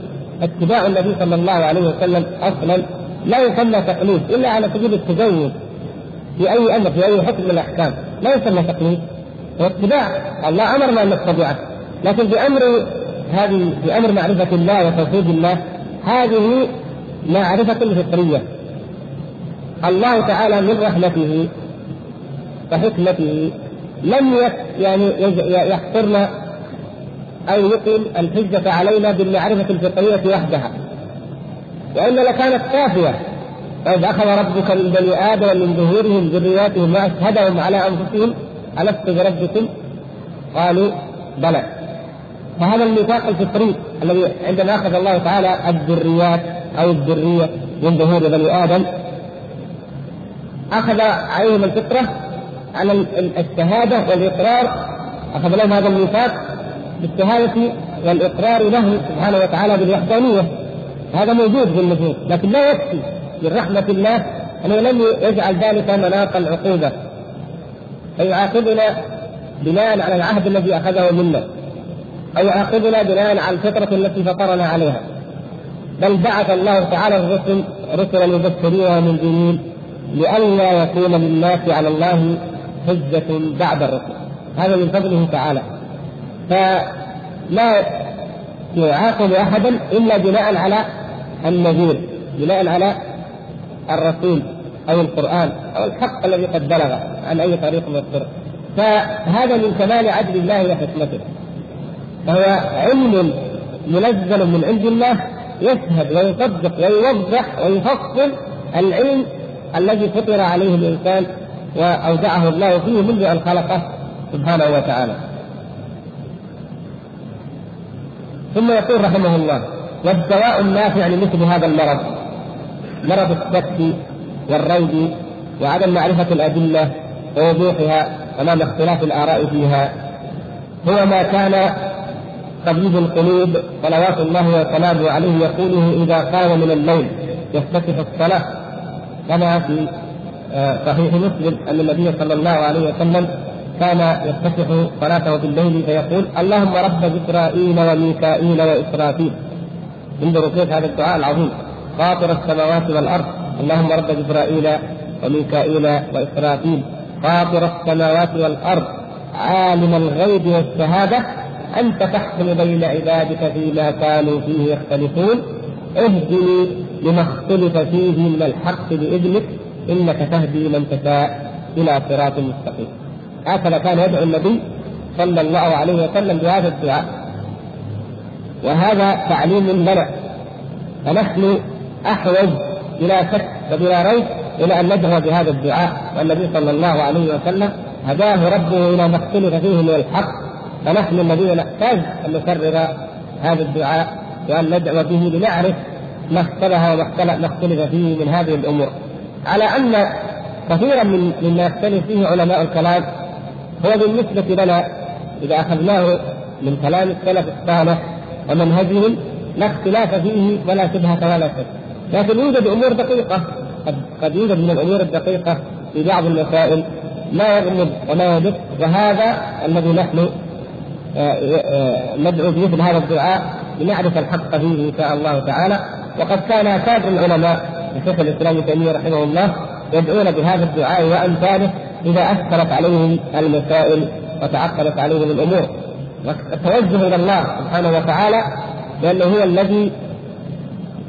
اتباع النبي صلى الله عليه وسلم أصلا لا يسمى تقليد إلا على سبيل التزود في أي أمر في أي حكم من الأحكام. لا يسمى تقليد. هو اتباع. الله أمرنا أن نتبعه. لكن بأمر هذه بأمر معرفة الله وتوحيد الله هذه معرفة فطرية. الله تعالى من رحمته وحكمته لم يعني يحصرنا أو يقيم الحجة علينا بالمعرفة الفطرية وحدها. والا لكانت كافيه وإذ أخذ ربك من بني آدم من ظهورهم ذرياتهم وأشهدهم على أنفسهم. ألست بربكم؟ قالوا بلى. فهذا الميثاق الفطري الذي عندما أخذ الله تعالى الذريات أو الذرية من ظهور بني آدم أخذ عليهم الفطرة على الشهادة والإقرار أخذ لهم هذا الميثاق بالشهادة والإقرار له سبحانه وتعالى بالوحدانية. هذا موجود في النفوس لكن لا يكفي من رحمة الله أنه لم يجعل ذلك مناط العقوبة فيعاقبنا بناء على العهد الذي أخذه منا. أو يعاقبنا بناء على الفطرة التي فطرنا عليها. بل بعث الله تعالى الرسل رسلا مبشرين ومنذرين لئلا يكون للناس على الله حجة بعد الرسل. هذا من فضله تعالى. فلا يعاقب أحدا إلا بناء على النذير بناء على الرسول أو القرآن أو الحق الذي قد بلغ عن أي طريق من الطرق فهذا من كمال عدل الله وحكمته فهو علم منزل من عند الله يشهد ويصدق ويوضح ويفصل العلم الذي فطر عليه الإنسان وأودعه الله فيه منذ أن خلقه سبحانه وتعالى. ثم يقول رحمه الله: والدواء النافع لمثل هذا المرض. مرض الشك والريب وعدم معرفة الأدلة ووضوحها أمام اختلاف الآراء فيها. هو ما كان طبيب القلوب صلوات الله وسلامه عليه يقوله إذا قام من الليل يفتتح الصلاة. كما في آه، صحيح مسلم أن النبي صلى الله عليه وسلم كان يفتتح صلاته بالليل فيقول اللهم رب جبرائيل وميكائيل وإسرافيل. انظروا كيف هذا الدعاء العظيم. فاطر السماوات والأرض. اللهم رب جبرائيل وميكائيل وإسرافيل. فاطر السماوات والأرض. عالم الغيب والشهادة. أنت تحكم بين عبادك فيما كانوا فيه يختلفون. اهدني لما اختلف فيه من الحق بإذنك. إنك تهدي من تشاء إلى صراط مستقيم. هكذا كان يدعو النبي صلى الله عليه وسلم بهذا الدعاء. وهذا تعليم لنا فنحن أحوج إلى شك وبلا ريب إلى أن ندعو بهذا الدعاء. والنبي صلى الله عليه وسلم هداه ربه إلى ما اختلف فيه من الحق. فنحن الذين نحتاج أن نكرر هذا الدعاء وأن ندعو به لنعرف ما اختلف وما اختلف فيه من هذه الأمور. على أن كثيرا من مما يختلف فيه علماء الكلام هو بالنسبة لنا إذا أخذناه من كلام السلف الصالح ومنهجهم لا اختلاف فيه ولا شبهة ولا شك. لكن يوجد أمور دقيقة قد قد يوجد من الأمور الدقيقة في بعض المسائل ما يغمض وما يدق وهذا الذي نحن آه، آه، ندعو بمثل هذا الدعاء لنعرف الحق فيه إن شاء الله تعالى. وقد كان اكابر العلماء شيخ الإسلام ابن تيمية رحمه الله يدعون بهذا الدعاء وأمثاله إذا أثرت عليهم المسائل وتعقدت عليهم الأمور. والتوجه إلى الله سبحانه وتعالى لأنه هو الذي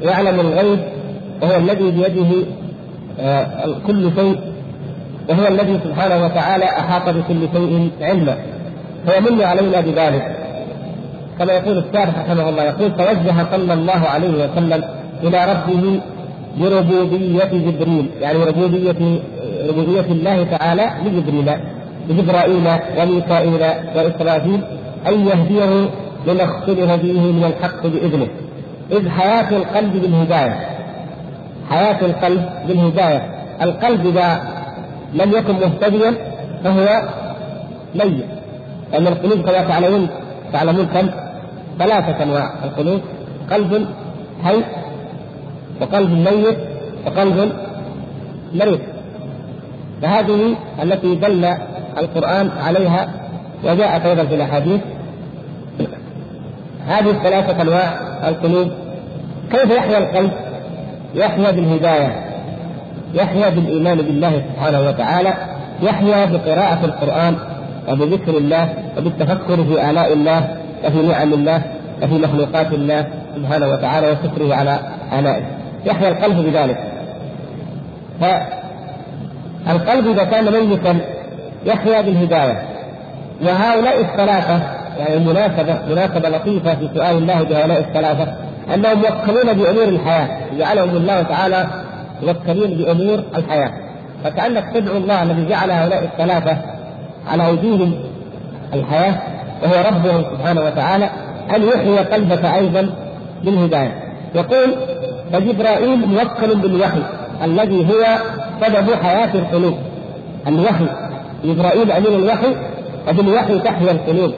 يعلم الغيب وهو الذي بيده آه، كل شيء وهو الذي سبحانه وتعالى أحاط بكل شيء علما. فيمن علينا بذلك. كما يقول الشارح رحمه الله يقول توجه صلى الله عليه وسلم إلى ربه بربوبية جبريل يعني ربوبية ربوبية الله تعالى لجبريل لجبرائيل وميكائيل وإسرافيل. أن يهديه لما اختلف فيه من الحق بإذنه. إذ حياة القلب بالهداية. حياة القلب بالهداية. القلب إذا لم يكن مهتديا فهو ميت. لأن القلوب كما تعلمون تعلمون كم؟ ثلاثة أنواع. القلوب قلب حي وقلب ميت وقلب مريض. فهذه التي دل القرآن عليها وجاءت أيضا في الأحاديث. هذه الثلاثة أنواع القلوب كيف يحيا القلب؟ يحيا بالهداية يحيا بالإيمان بالله سبحانه وتعالى يحيا بقراءة القرآن وبذكر الله وبالتفكر في آلاء الله وفي نعم الله وفي مخلوقات الله سبحانه وتعالى وشكره على آلائه. يحيا القلب بذلك. فالقلب إذا كان ميتا يحيا بالهداية. وهؤلاء الثلاثة يعني مناسبة مناسبة لطيفة في سؤال الله بهؤلاء الثلاثة أنهم موكلون بأمور الحياة جعلهم الله تعالى موكلين بأمور الحياة. فكأنك تدعو الله الذي جعل هؤلاء الثلاثة على أيديهم الحياة وهو ربهم سبحانه وتعالى أن يحيي قلبك أيضا بالهداية. يقول فجبرائيل موكل بالوحي الذي هو سبب حياة القلوب. الوحي جبرائيل أمين الوحي وبالوحي تحيا القلوب.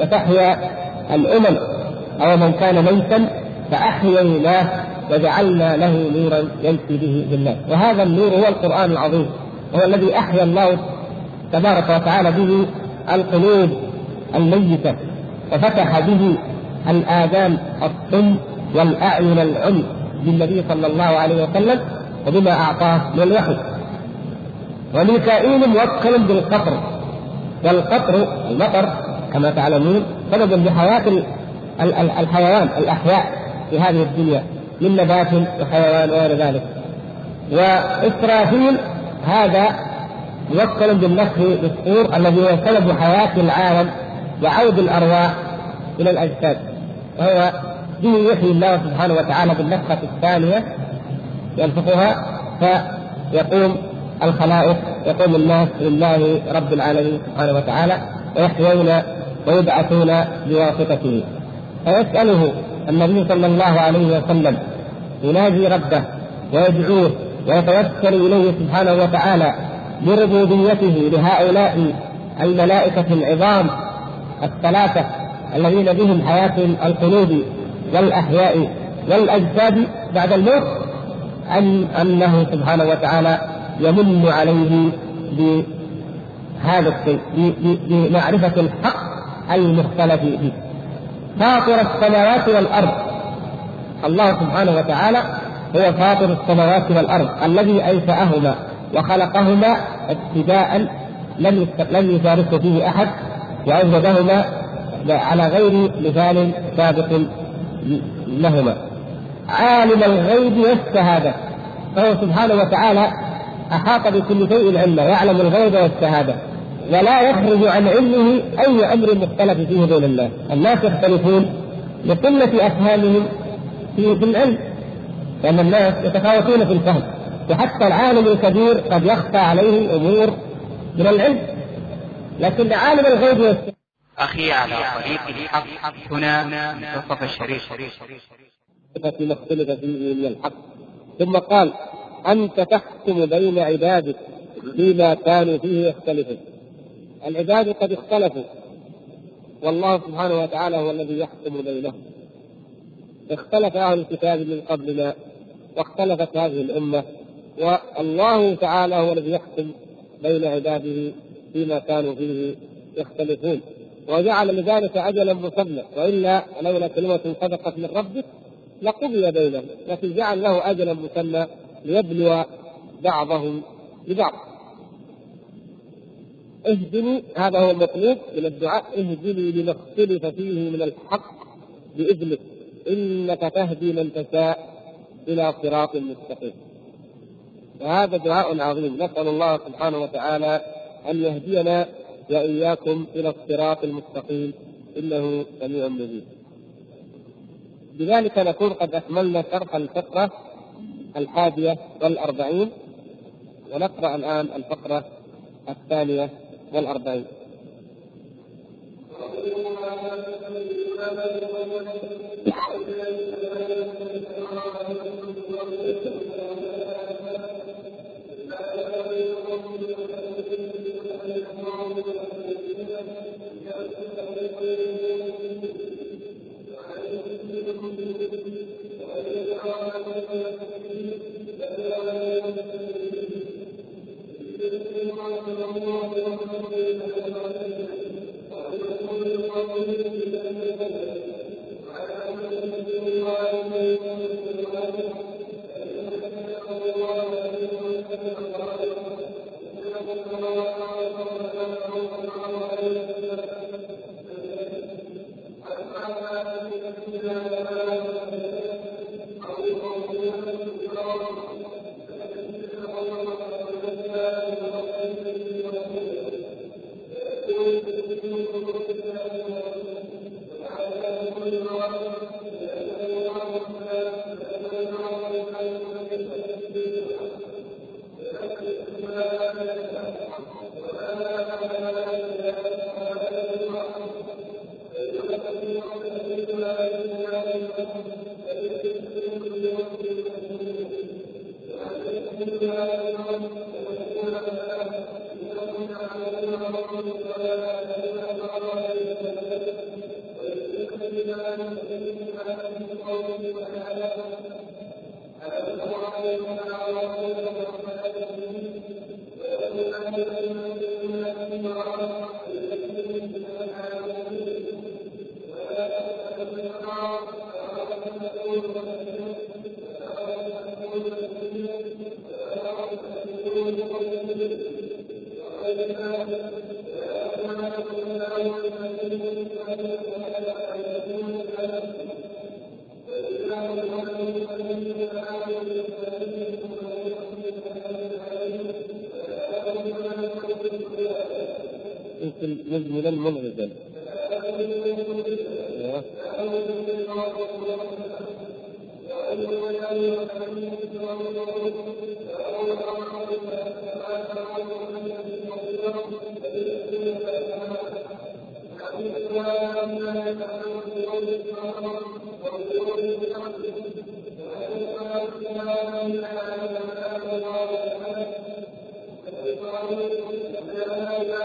وتحيا الأمم أو من كان ميتا فأحييناه وجعلنا له نورا يمشي به بالله وهذا النور هو القرآن العظيم. هو الذي أحيا الله تبارك وتعالى به القلوب الميتة وفتح به الآذان الصم والأعين العمي بالنبي صلى الله عليه وسلم وبما أعطاه من الوحي. وميكائيل موكل بالقطر والقطر المطر كما تعلمون سبب لحياة الحيوان الأحياء في هذه الدنيا من نبات وحيوان وغير ذلك. وإسرافيل هذا موكل بالنفخ بالصور الذي هو سبب حياة العالم وعود الأرواح إلى الأجساد. وهو به يحيي الله سبحانه وتعالى بالنفخة الثانية ينفخها فيقوم الخلائق يقوم الناس لله رب العالمين سبحانه وتعالى ويحيون ويبعثون بواسطته فيسأله النبي صلى الله عليه وسلم ينادي ربه ويدعوه ويتوسل إليه سبحانه وتعالى بربوبيته لهؤلاء الملائكة العظام الثلاثة الذين بهم حياة القلوب والأحياء والأجساد بعد الموت أن أنه سبحانه وتعالى يمن عليه بهذا الشيء بمعرفة الحق المختلف فيه. فاطر السماوات والأرض. الله سبحانه وتعالى هو فاطر السماوات والأرض الذي أنشأهما وخلقهما ابتداء لم لم يشاركه فيه أحد وأوجدهما على غير مثال سابق لهما. عالم الغيب والشهادة. فهو سبحانه وتعالى أحاط بكل شيء علما يعلم الغيب والشهادة. ولا يخرج عن علمه أي أمر مختلف فيه بين الناس الناس يختلفون لقلة أفهامهم في العلم لأن الناس يتفاوتون في الفهم. وحتى العالم الكبير قد يخفى عليه أمور من العلم. لكن عالم الغيب أخي على طريق الحق هنا منتصف الشريف. فيما اختلف فيه من الحق. ثم قال أنت تحكم بين عبادك فيما كانوا فيه يختلفون. العباد قد اختلفوا. والله سبحانه وتعالى هو الذي يحكم بينهم. اختلف أهل الكتاب من قبلنا واختلفت هذه الأمة والله تعالى هو الذي يحكم بين عباده فيما كانوا فيه يختلفون. وجعل لذلك اجلا مسمى وإلا لولا كلمة سبقت من ربك لقضي بينهم لكن جعل له اجلا مسمى ليبلو بعضهم ببعض. اهدني هذا هو المطلوب من الدعاء اهدني لما اختلف فيه من الحق بإذنك. إنك تهدي من تشاء إلى صراط مستقيم. وهذا دعاء عظيم. نسأل الله سبحانه وتعالى أن يهدينا وإياكم إلى الصراط المستقيم. إنه سميع مجيب. بذلك نكون قد أكملنا شرح الفقرة الحادية والأربعين ونقرأ الآن الفقرة الثانية والأربعين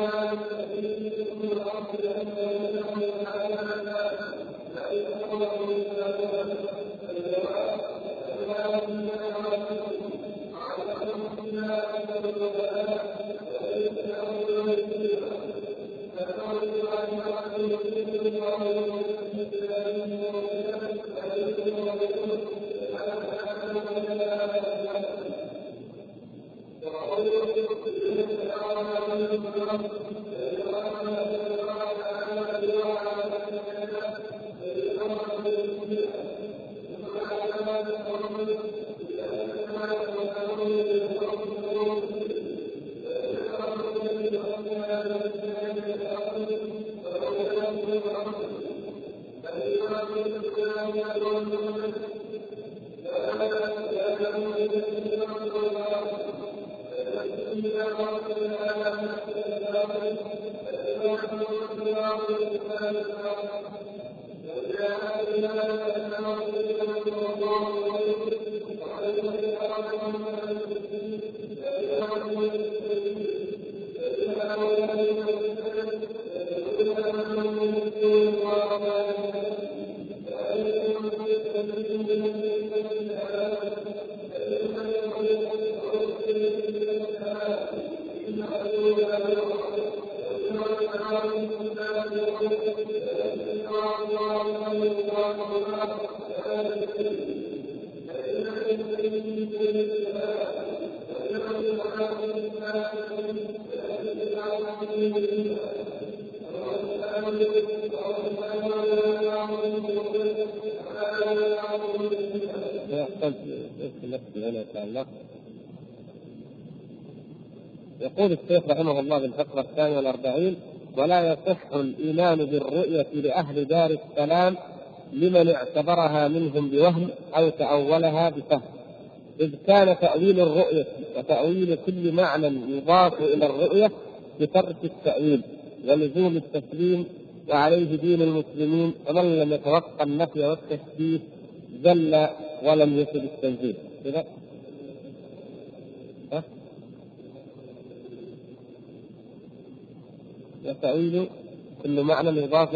ذلك الله بالفقرة الثانية والأربعين ولا يصح الإيمان بالرؤية لأهل دار السلام لمن اعتبرها منهم بوهم أو تأولها بفهم. إذ كان تأويل الرؤية وتأويل كل معنى يضاف إلى الرؤية بترك التأويل ولزوم التسليم وعليه دين المسلمين ومن لم يتوقع النفي والتشبيه زل ولم يصل التنزيل كذا ها؟ وتأويل كل معنى يضاف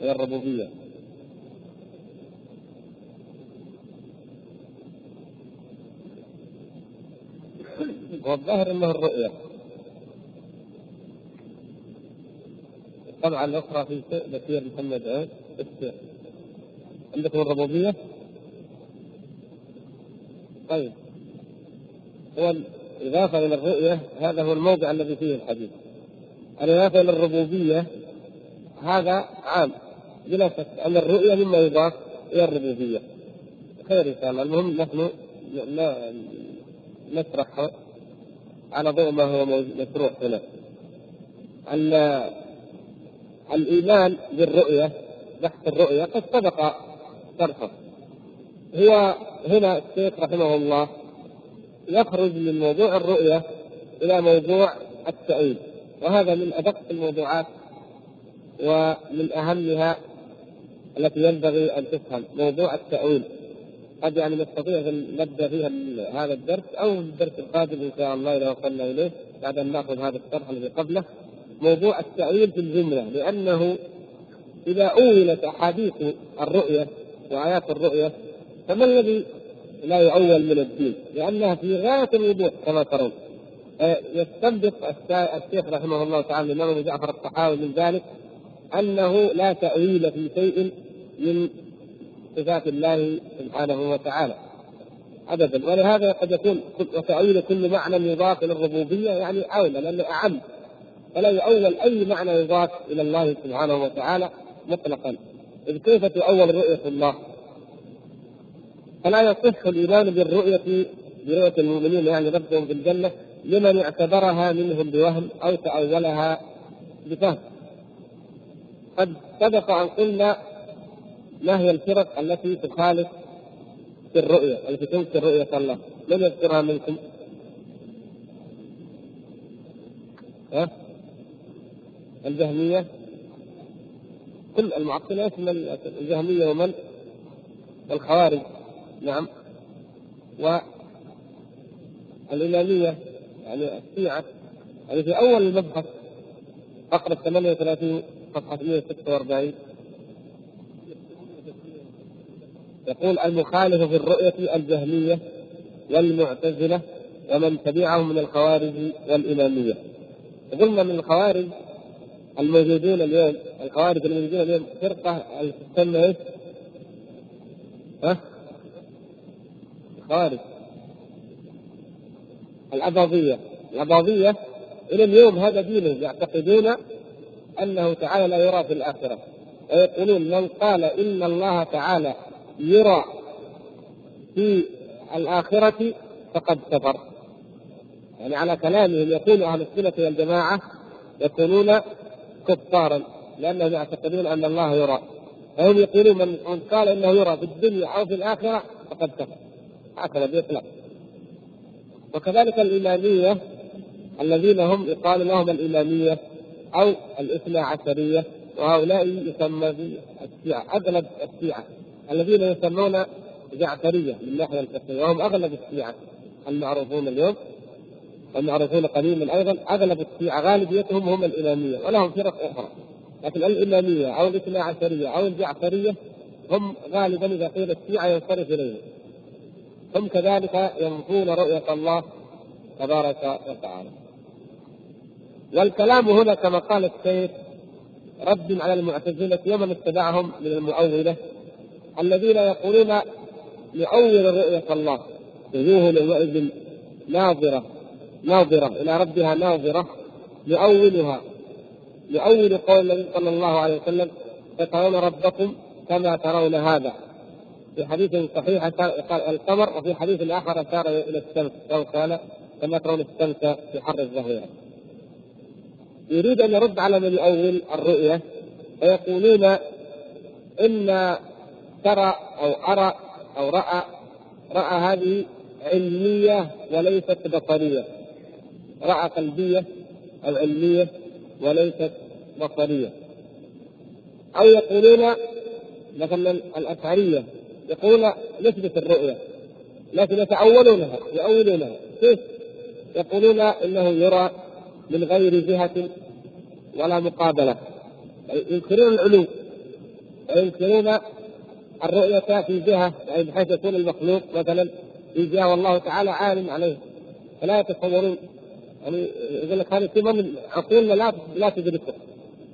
إلى الربوبية. والظاهر أنه الرؤية. الطبعة الأخرى في بشير محمد عين عندكم الربوبية؟ طيب. هو الإضافة إلى الرؤية هذا هو الموضع الذي فيه الحديث. الإضافة إلى الربوبية هذا عام بلا شك أن الرؤية مما يضاف إلى الربوبية. خير إن شاء الله. المهم نحن نشرح على ضوء ما هو مشروع هنا. الإيمان بالرؤية بحث الرؤية قد سبق شرحه هو هنا الشيخ رحمه الله يخرج من موضوع الرؤية إلى موضوع التأويل. وهذا من أدق الموضوعات ومن أهمها التي ينبغي أن تفهم موضوع التأويل. قد يعني نستطيع أن نبدأ فيها هذا الدرس أو الدرس القادم إن شاء الله إذا وصلنا إليه بعد أن نأخذ هذا الشرح الذي قبله. موضوع التأويل في الجملة لأنه إذا أولت أحاديث الرؤية وآيات الرؤية فما الذي لا يؤول من الدين؟ لأنها في غاية الوضوح كما ترون. يستنبط الشيخ رحمه الله تعالى الإمام أبو جعفر الطحاوي من ذلك أنه لا تأويل في شيء من صفات الله سبحانه وتعالى ابدا. ولهذا قد يكون وتأويل كل معنى يضاف إلى الربوبية يعني أولى لأنه أعم. فلا يؤول أي معنى يضاف إلى الله سبحانه وتعالى مطلقا. إذ كيف تؤول رؤية الله؟ فلا يصح الإيمان بالرؤية برؤية المؤمنين يعني ربهم في الجنة لمن اعتبرها منهم بوهم أو تأولها بفهم قد سبق أن قلنا ما هي الفرق التي تخالف في الرؤية التي تنكر رؤية الله من يذكرها منكم؟ ها؟ الجهمية كل المعطلة يشمل الجهمية ومن؟ الخوارج نعم والإمامية يعني الشيعة يعني في أول المبحث فقرة 38 صفحة 146 يقول المخالف في الرؤية الجهمية والمعتزلة ومن تبعهم من الخوارج والإمامية قلنا من الخوارج الموجودون اليوم الخوارج الموجودون اليوم فرقة تسمى إيش؟ ها؟ الخوارج الأباضية. الأباضية إلى اليوم هذا دينهم يعتقدون أنه تعالى لا يرى في الآخرة. ويقولون من قال إن الله تعالى يرى في الآخرة فقد كفر. يعني على كلامهم يكون أهل السنة والجماعة يكونون كفارا لأنهم يعتقدون أن الله يرى. فهم يقولون من قال إنه يرى في الدنيا أو في الآخرة فقد كفر. هكذا بإطلاق. وكذلك الإمامية الذين هم يقال لهم الإمامية أو الإثنى عشرية وهؤلاء يسمى بالشيعه أغلب الشيعة الذين يسمون جعفريه من الناحيه الفقهية وهم أغلب الشيعة المعروفون اليوم والمعروفون قديما أيضا أغلب الشيعة غالبيتهم هم الإمامية ولهم فرق أخرى. لكن الإمامية أو الإثنى عشرية أو الجعفرية هم غالبا إذا قيل الشيعة ينصرف إليهم. هم كذلك ينفون رؤية الله تبارك وتعالى. والكلام هنا كما قال الشيخ رد على المعتزلة ومن اتبعهم من المؤولة الذين يقولون يؤول رؤية الله وجوه يومئذ ناظرة ناظرة إلى ربها ناظرة يؤولها يؤول قول النبي صلى الله عليه وسلم تترون ربكم كما ترون هذا. في حديث صحيح قال القمر وفي حديث آخر أشار إلى الشمس أو قال كما ترون الشمس في حر الظهيرة يريد أن يرد على من يؤول الرؤية فيقولون إن ترى أو أرى أو رأى رأى هذه علمية وليست بصرية. رأى قلبية أو علمية وليست بصرية. أو يقولون مثلا الأشعرية يقولون نثبت الرؤية لكن يتأولونها يؤولونها. كيف؟ يقولون إنه يرى من غير جهة ولا مقابلة. ينكرون العلو وينكرون الرؤية في جهة يعني بحيث يكون المخلوق مثلا في جهة والله تعالى عالم عليه. فلا يتصورون. يعني يقول لك هذا في من عقولنا لا لا تدركه.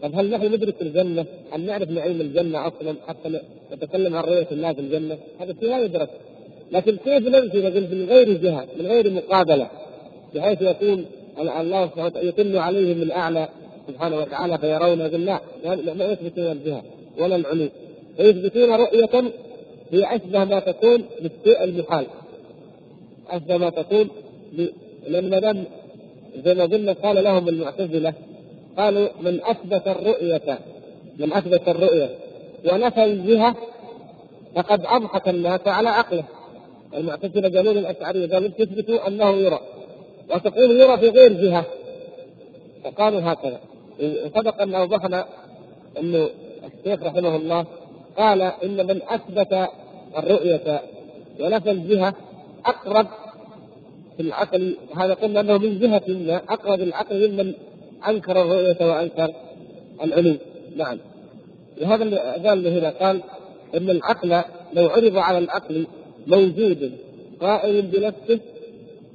طب هل نحن ندرك الجنة؟ هل نعرف نعيم الجنة أصلا؟ حتى نتكلم عن رؤية الله في الجنة؟ هذا شيء لا يدرك. لكن كيف ننفي من غير جهة من غير مقابلة؟ بحيث يكون الله سبحانه وتعالى يطل عليهم من اعلى سبحانه وتعالى فيرون لا ما يثبتون الجهة ولا العلو. فيثبتون رؤية هي أشبه ما تكون بالشيء المحال. أشبه ما تكون لأن ما دام زي ما قلنا قال لهم المعتزلة قالوا من أثبت الرؤية من أثبت الرؤية. ونفى الجهة فقد أضحك الناس على عقله. المعتزلة قالوا للأشعرية قالوا تثبتوا أنه يرى. وتقول يرى في غير جهة. فقالوا هكذا. سبق أن أوضحنا أنه الشيخ رحمه الله قال إن من أثبت الرؤية ونفى الجهة أقرب في العقل هذا قلنا أنه من جهة ما أقرب العقل ممن أنكر الرؤية وأنكر العلو. نعم. لهذا قال هنا قال إن العقل لو عرض على العقل موجود قائم بنفسه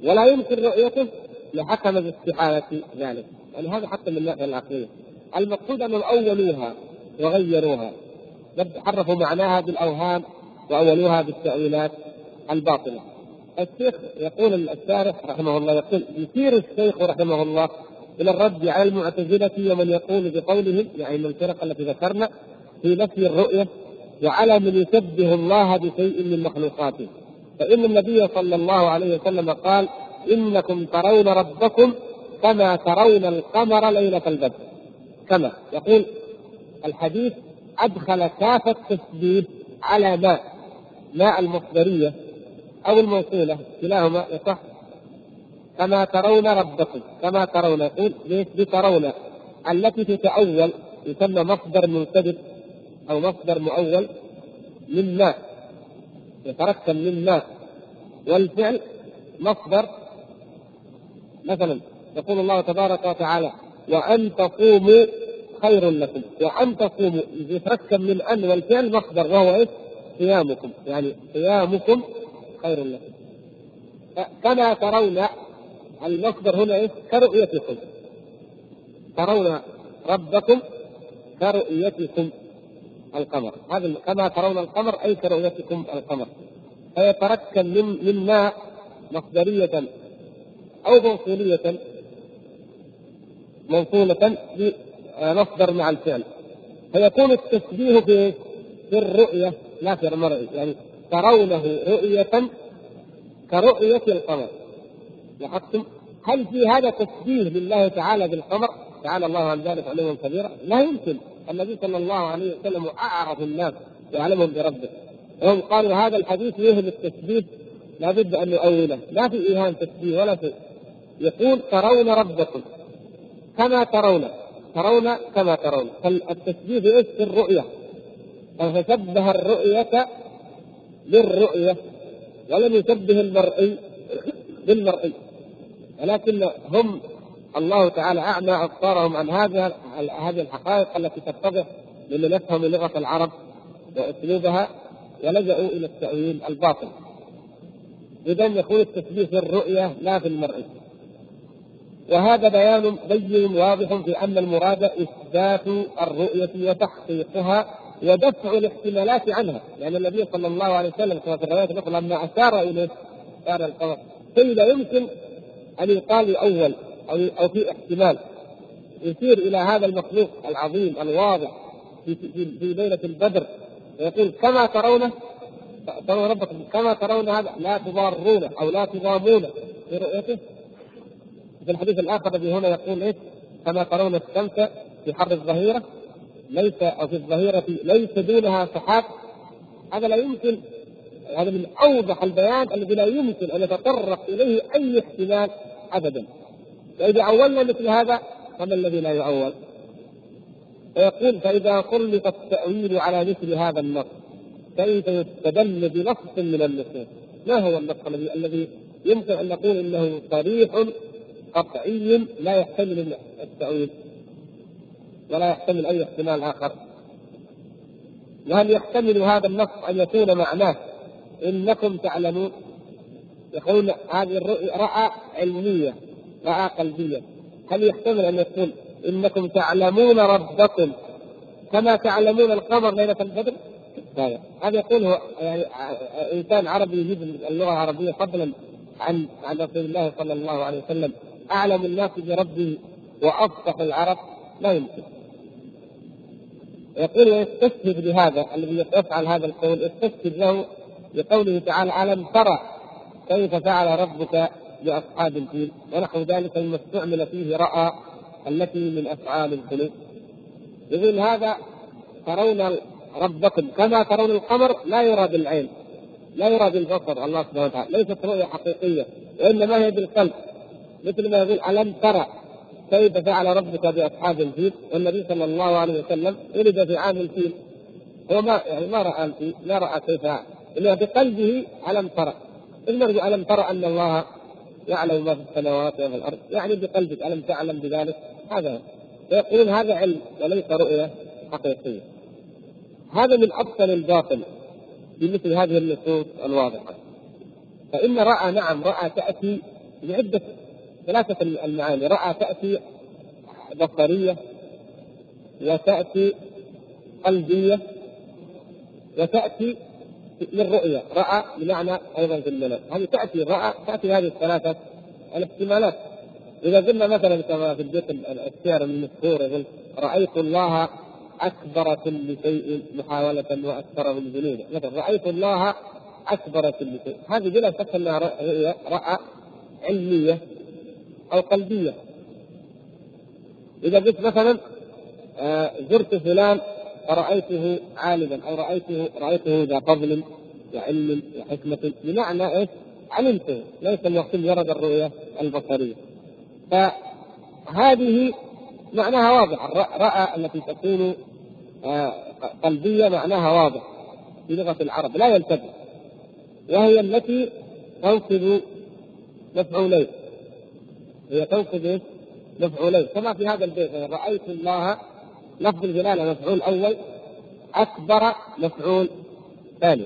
ولا يمكن رؤيته لحكم باستحالة ذلك. يعني هذا حتى من الناحية العقلية. المقصود أنهم أولوها وغيروها. حرفوا معناها بالأوهام وأولوها بالتأويلات الباطلة. الشيخ يقول الشارح رحمه الله يقول يثير الشيخ رحمه الله إلى الرد على المعتزلة ومن يقول بقولهم يعني من الفرق التي ذكرنا في نفي الرؤية وعلى من يشبه الله بشيء من مخلوقاته. فإن النبي صلى الله عليه وسلم قال إنكم ترون ربكم كما ترون القمر ليلة البدر. كما يقول الحديث أدخل كاف التسديد على ماء ماء المصدرية أو الموصولة كلاهما يصح. كما ترون ربكم كما ترون بترون التي تتأول يسمى مصدر منسدد أو مصدر مؤول من ماء يتركب من ماء والفعل مصدر. مثلا يقول الله تبارك وتعالى وأن تصوموا خير لكم. وأن تصوموا يتركب من أن والفعل مصدر وهو إيش؟ صيامكم. يعني صيامكم خير لكم. كما ترون المصدر هنا إيش؟ كرؤيتكم ترون ربكم كرؤيتكم القمر. هذا كما ترون القمر أي كرؤيتكم القمر. فيتركب من من مصدرية أو موصولية موصولة بمصدر مع الفعل. فيكون التشبيه في في الرؤية لا في المرء يعني ترونه رؤية كرؤية القمر. لاحظتم هل في هذا تشبيه لله تعالى بالقمر؟ تعالى الله عن ذلك علوا كبيرا؟ لا يمكن. النبي صلى الله عليه وسلم أعرف الناس وأعلمهم بربه. وهم قالوا هذا الحديث يوهم التشبيه لابد أن نؤوله لا في إيهام تشبيه ولا في يقول ترون ربكم كما ترون. ترون كما ترون. فالتشبيه بايش؟ في الرؤية. فشبه الرؤية بالرؤية ولم يشبه المرئي بالمرئي ولكن هم الله تعالى أعمى ابصارهم عن هذه هذه الحقائق التي تتضح لمن يفهم لغة العرب واسلوبها ولجأوا إلى التأويل الباطل. اذا يكون التشبيه في الرؤيه لا في المرئي. وهذا بيان بين واضح في أن المراد إثبات الرؤية وتحقيقها ودفع الاحتمالات عنها، لأن النبي صلى الله عليه وسلم كما في الروايات الأخرى لما أشار إليه أشار القمر قيل يمكن أن يقال يؤول أو أو في احتمال يشير إلى هذا المخلوق العظيم الواضح في في, في ليلة البدر ويقول كما ترونه ترون ربكم كما ترون هذا لا تضارون أو لا تضامون في رؤيته في الحديث الآخر الذي هنا يقول إيش؟ كما ترون الشمس في حر الظهيرة ليس أو في الظهيرة ليس دونها سحاب هذا لا يمكن هذا من أوضح البيان الذي لا يمكن أن يتطرق إليه أي احتمال ابدا فإذا اولنا مثل هذا فما الذي لا يؤول؟ فيقول فإذا طلق التأويل على مثل هذا النص كيف يستدل بنص من النصوص؟ ما هو النص الذي الذي يمكن أن نقول إنه صريح قطعي لا يحتمل التأويل ولا يحتمل أي احتمال آخر وهل يحتمل هذا النص أن يكون معناه إنكم تعلمون. يقولون هذه رأى علمية رأى قلبية. هل يحتمل أن يقول إنكم تعلمون ربكم؟ كما تعلمون القمر ليلة البدر؟ لا هذا يقول هو يعني إنسان عربي يجيد اللغة العربية فضلا عن عن رسول الله صلى الله عليه وسلم. أعلم الناس بربه وافصح العرب؟ لا يمكن. يقول ويستشهد بهذا الذي يفعل هذا القول يستشهد له بقوله تعالى ألم ترى كيف فعل ربك بأصحاب الفيل؟ ونحو ذلك مما استعمل فيه رأى التي من أفعال القلوب يقول هذا ترون ربكم. كما ترون القمر لا يرى بالعين لا يرى بالبصر. الله سبحانه وتعالى ليست رؤية حقيقية وإنما هي بالقلب. مثل ما يقول ألم ترى كيف فعل ربك بأصحاب الفيل؟ والنبي صلى الله عليه وسلم ولد في عام الفيل. هو ما يعني ما رأى الفيل ما رأى كيف الا بقلبه ألم ترى. المرجع ألم ترى أن الله يعلم ما في السماوات وما في الأرض. يعني بقلبك ألم تعلم بذلك؟ هذا فيقولون هذا علم وليس رؤية حقيقية. هذا من أبطل الباطل في مثل هذه النصوص الواضحة. فإن رأى نعم رأى تأتي بعدة ثلاثة المعاني. رأى تأتي بصرية وتأتي قلبية وتأتي للرؤية رأى بمعنى أيضا في المنام هذه تأتي رأى تأتي هذه الثلاثة الاحتمالات. إذا قلنا مثلا كما في البيت الشعر المذكور يقول رأيت الله أكبر كل شيء محاولة وأكثر من ذنوب. مثلا رأيت الله أكبر كل شيء. هذه بلا شك أنها رؤية رأى علمية أو قلبية. إذا قلت مثلا آه زرت فلان فرأيته عالما أو رأيته رأيته ذا فضل وعلم وحكمة بمعنى إيش؟ علمته ليس المقصود مجرد الرؤية البصرية فهذه معناها واضح رأى التي تكون آه قلبية معناها واضح في لغة العرب لا يلتفت وهي التي تنصب مفعولين هي إيش؟ مفعولين كما في هذا البيت رأيت الله لفظ الجلالة مفعول أول أكبر مفعول ثاني.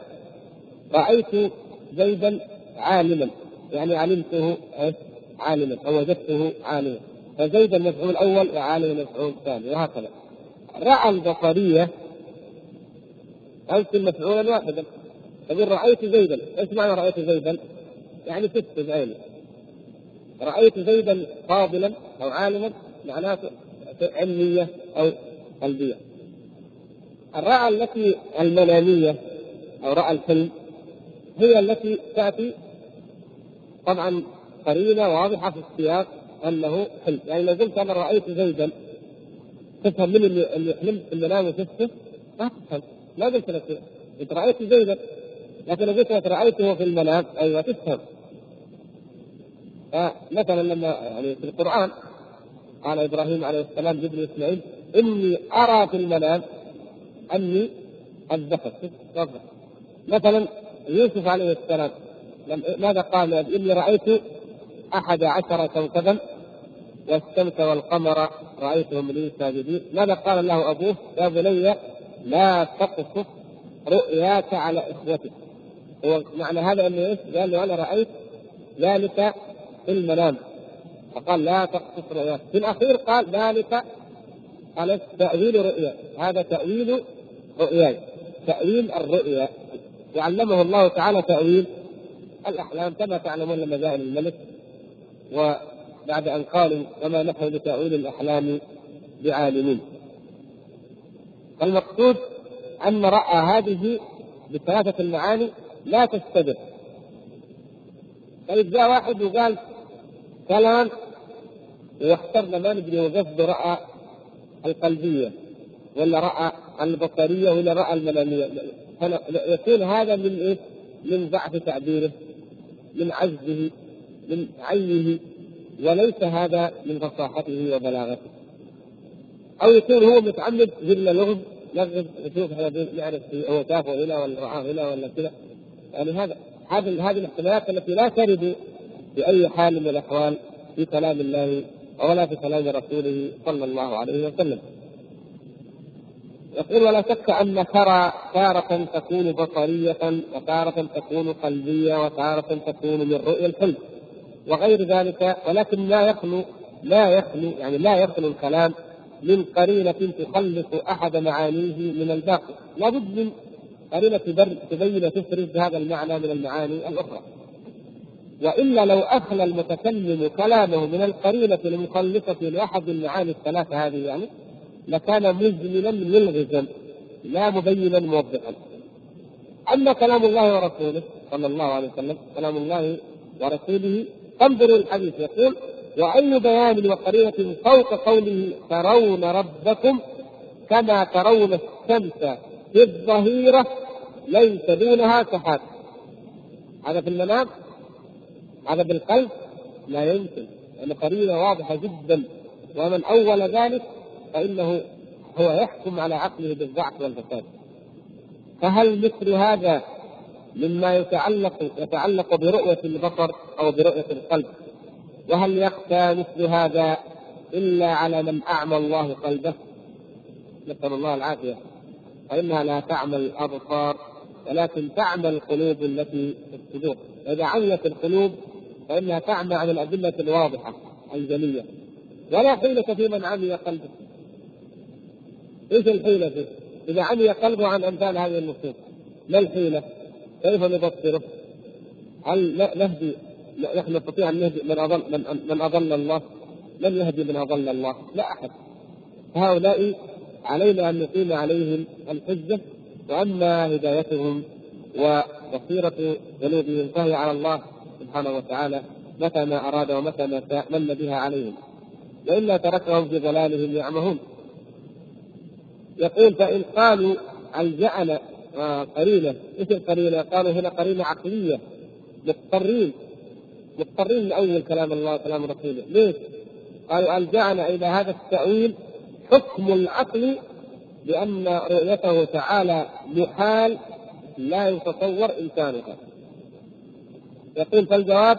رأيت زيدا عالما يعني علمته؟ عالما أو وجدته عالما. فزيدا مفعول أول وعالما مفعول ثاني وهكذا. رأى البصرية انزل مفعولا واحدا تقول رأيت زيدا إيش معنى رأيت زيدا؟ يعني ست بعيني رأيت زيدا فاضلا أو عالما معناه علمية أو قلبية الرأى التي المنامية أو رأى الحلم هي التي تأتي طبعا قرينة واضحة في السياق أنه حلم يعني لو قلت أنا رأيت زيدا تفهم من اللي حلمت في المنام وشفته؟ ما تفهم ما قلت لك إنت رأيت زيدا لكن لو قلت لك رأيته في المنام أيوه تفهم. فمثلا لما يعني في القرآن قال إبراهيم عليه السلام لابن إسماعيل إني أرى في المنام أني اذبحك مثلا يوسف عليه السلام ماذا قال؟ إني رأيت أحد عشر كوكبا والشمس والقمر رأيتهم لي ساجدين. ماذا قال له أبوه؟ يا بني لا تقصف رؤياك على إخوتك. هو معنى هذا إنه إيش؟ قال له أنا رأيت ذلك في المنام. فقال لا تقصف رؤياك. في الأخير قال ذلك قال تأويل رؤيا. هذا تأويل رؤياي تأويل الرؤيا. وعلمه الله تعالى تأويل الأحلام كما تعلمون لما جاء الملك. وبعد أن قالوا وما نحن بتأويل الأحلام بعالمين. المقصود أن رأى هذه بثلاثة المعاني لا تستدر. طيب جاء واحد وقال كلام واخترنا ما ندري وقصده رأى القلبية ولا رأى البصرية ولا رأى المناميه يكون هذا من إيه؟ من ضعف تعبيره من عجزه من عيه وليس هذا من فصاحته وبلاغته. أو يكون هو متعمد جل لغز لغز يشوف يعرف هو شافه هنا ولا رآه هنا ولا كذا. يعني هذا هذه هذه الاحتمالات التي لا ترد بأي حال من الأحوال في كلام الله ولا في كلام رسوله صلى الله عليه وسلم. يقول ولا شك أن ترى تارة تكون بصرية وتارة تكون قلبية وتارة تكون من رؤيا الحلم وغير ذلك ولكن لا يخلو لا يخلو يعني لا يخلو الكلام من قرينة تخلص أحد معانيه من الباقي لابد من قرينة تبين تفرز هذا المعنى من المعاني الأخرى وإلا لو أخلى المتكلم كلامه من القرينة المخلصة لأحد المعاني الثلاثة هذه يعني لكان مجملا ملغزا لا مبينا موضحا. أما كلام الله ورسوله صلى الله عليه وسلم كلام الله ورسوله انظروا الحديث يقول وأي بيان وقرينة فوق قوله ترون ربكم كما ترون الشمس في الظهيرة ليس دونها سحاب. هذا في المنام هذا بالقلب لا يمكن. لأن قرينة واضحة جدا. ومن أول ذلك فإنه هو يحكم على عقله بالضعف والفساد. فهل مثل هذا مما يتعلق يتعلق برؤية البصر أو برؤية القلب؟ وهل يخفى مثل هذا إلا على من أعمى الله قلبه؟ نسأل الله العافية. فإنها لا تعمى الأبصار ولكن تعمى القلوب التي في الصدور. إذا عميت القلوب فإنها تعمى عن الأدلة الواضحة الجلية ولا حيلة في من عمي قلبه إيش الحيلة فيه؟ إذا عمي قلبه عن أمثال هذه النصوص ما الحيلة؟ كيف نبصره؟ هل نهدي نحن نستطيع أن نهدي من أضل من, من أضل الله؟ من يهدي من أضل الله؟ لا أحد هؤلاء علينا أن نقيم عليهم الحجة وأما هدايتهم وبصيرة ذنوبهم فهي على الله سبحانه وتعالى متى ما أراد ومتى ما من بها عليهم. وإلا تركهم في ضلالهم يعمهون. يقول فإن قالوا ألجأنا قرينة إيش القرينة؟ قالوا هنا قرينة عقلية. مضطرين. مضطرين نأول كلام الله وكلام رسوله. ليش؟ قالوا ألجأنا إلى هذا التأويل حكم العقل بأن رؤيته تعالى محال لا يتصور إمكانها يقول فالجواب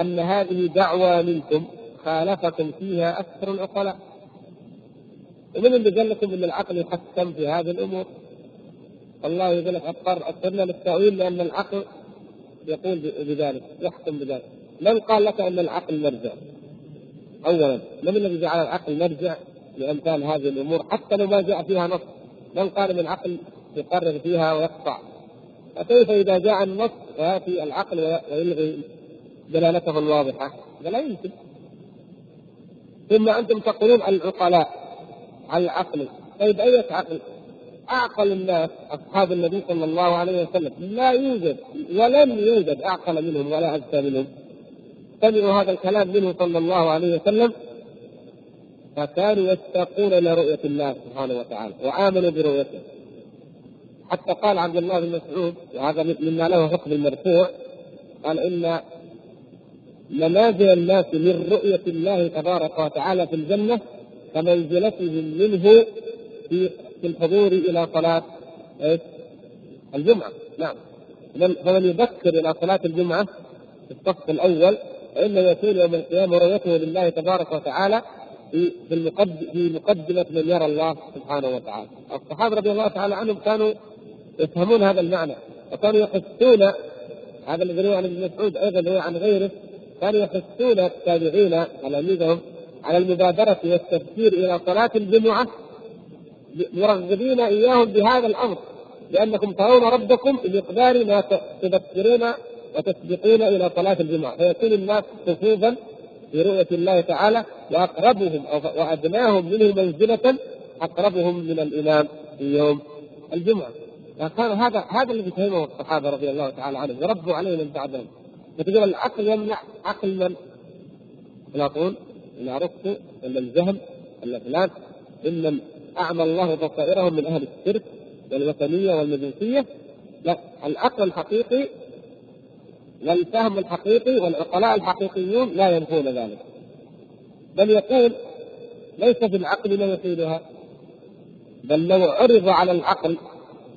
أن هذه دعوى منكم خالفكم فيها أكثر العقلاء. ومن اللي قال لكم أن العقل يحكم في هذه الأمور. الله يقول لك اضطر اضطرنا للتأويل لأن العقل يقول بذلك يحكم بذلك. من قال لك أن العقل مرجع؟ أولا من الذي جعل العقل مرجع لأمثال هذه الأمور؟ حتى لو ما جاء فيها نص. من قال إن العقل يقرر فيها ويقطع؟ فكيف إذا جاء النص وياتي العقل ويلغي دلالته الواضحة؟ لا يمكن. ثم أنتم تقولون العقلاء على العقل، طيب اية عقل؟ أعقل الناس أصحاب النبي صلى الله عليه وسلم لا يوجد ولم يوجد أعقل منهم ولا اذكى منهم. سمعوا هذا الكلام منه صلى الله عليه وسلم فكانوا يشتاقون إلى رؤية الله سبحانه وتعالى وآمنوا برؤيته حتى قال عبد الله بن مسعود وهذا مما له حكم المرفوع قال إن منازل الناس من رؤية الله تبارك وتعالى في الجنة كمنزلتهم منه في في الحضور إلى صلاة؟ الجمعة، نعم. فمن يبكر إلى صلاة الجمعة في الصف الأول فإنه يكون يوم القيامة رؤيته لله تبارك وتعالى في في في مقدمة من يرى الله سبحانه وتعالى. الصحابة رضي الله تعالى عنهم كانوا يفهمون هذا المعنى. وكانوا يحسون هذا الذي روى عن ابن مسعود أيضا روى عن غيره كانوا يحثون التابعين تلاميذهم على المبادرة والتفكير إلى صلاة الجمعة مرغبين إياهم بهذا الأمر لأنكم ترون ربكم بمقدار ما تذكرون وتسبقون إلى صلاة الجمعة. فيكون الناس صفوفا في رؤية الله تعالى وأقربهم وأدناهم منه منزلة أقربهم من الإمام في يوم الجمعة. فكان هذا هذا الذي فهمه الصحابة رضي الله تعالى عنهم وربوا عليه من بعدهم فتقول العقل يمنع عقل من؟ افلاطون ارسطو ولا الجهم ولا فلان إن أعمى الله بصائرهم من أهل الشرك والوثنية والمجوسيه لا العقل الحقيقي والفهم الحقيقي والعقلاء الحقيقيون لا ينفون ذلك. بل يقول ليس في العقل ما يفيدها بل لو عرض على العقل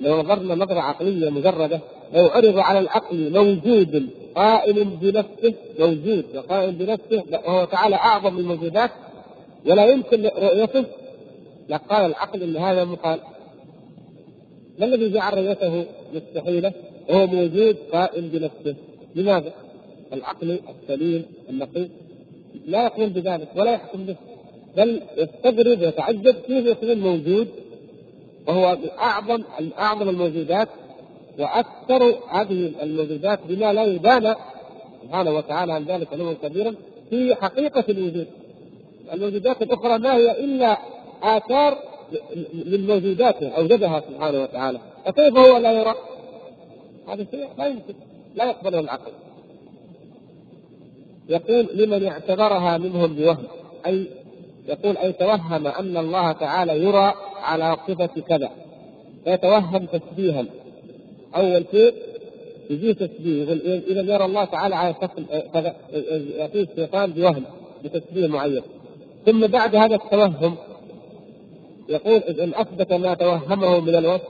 لو نظرنا نظرة عقلية مجردة لو عرض على العقل موجود قائم بنفسه موجود وقائم بنفسه وهو تعالى أعظم الموجودات ولا يمكن رؤيته لقال العقل إن هذا مقال. ما الذي جعل رؤيته مستحيلة؟ وهو موجود قائم بنفسه. لماذا؟ العقل السليم النقي. لا يقوم بذلك ولا يحكم به بل يستغرب ويتعجب كيف يكون موجود وهو من اعظم أعظم الموجودات وأكثر هذه الموجودات بما لا يبان سبحانه وتعالى عن ذلك علوا كبيرا في حقيقة الوجود. الموجودات الأخرى ما هي إلا آثار للموجودات أوجدها سبحانه وتعالى. فكيف هو لا يرى؟ هذا شيء لا يمكن لا يقبله العقل. يقول لمن اعتبرها منهم بوهم أي يقول اي توهم أن الله تعالى يرى على صفة كذا. فيتوهم تشبيها أول شيء يجي تشبيه يقول اذا يرى الله تعالى على شكل ياتيه الشيطان بوهم بتشبيه معين. ثم بعد هذا التوهم يقول إن أثبت ما توهمه من الوصف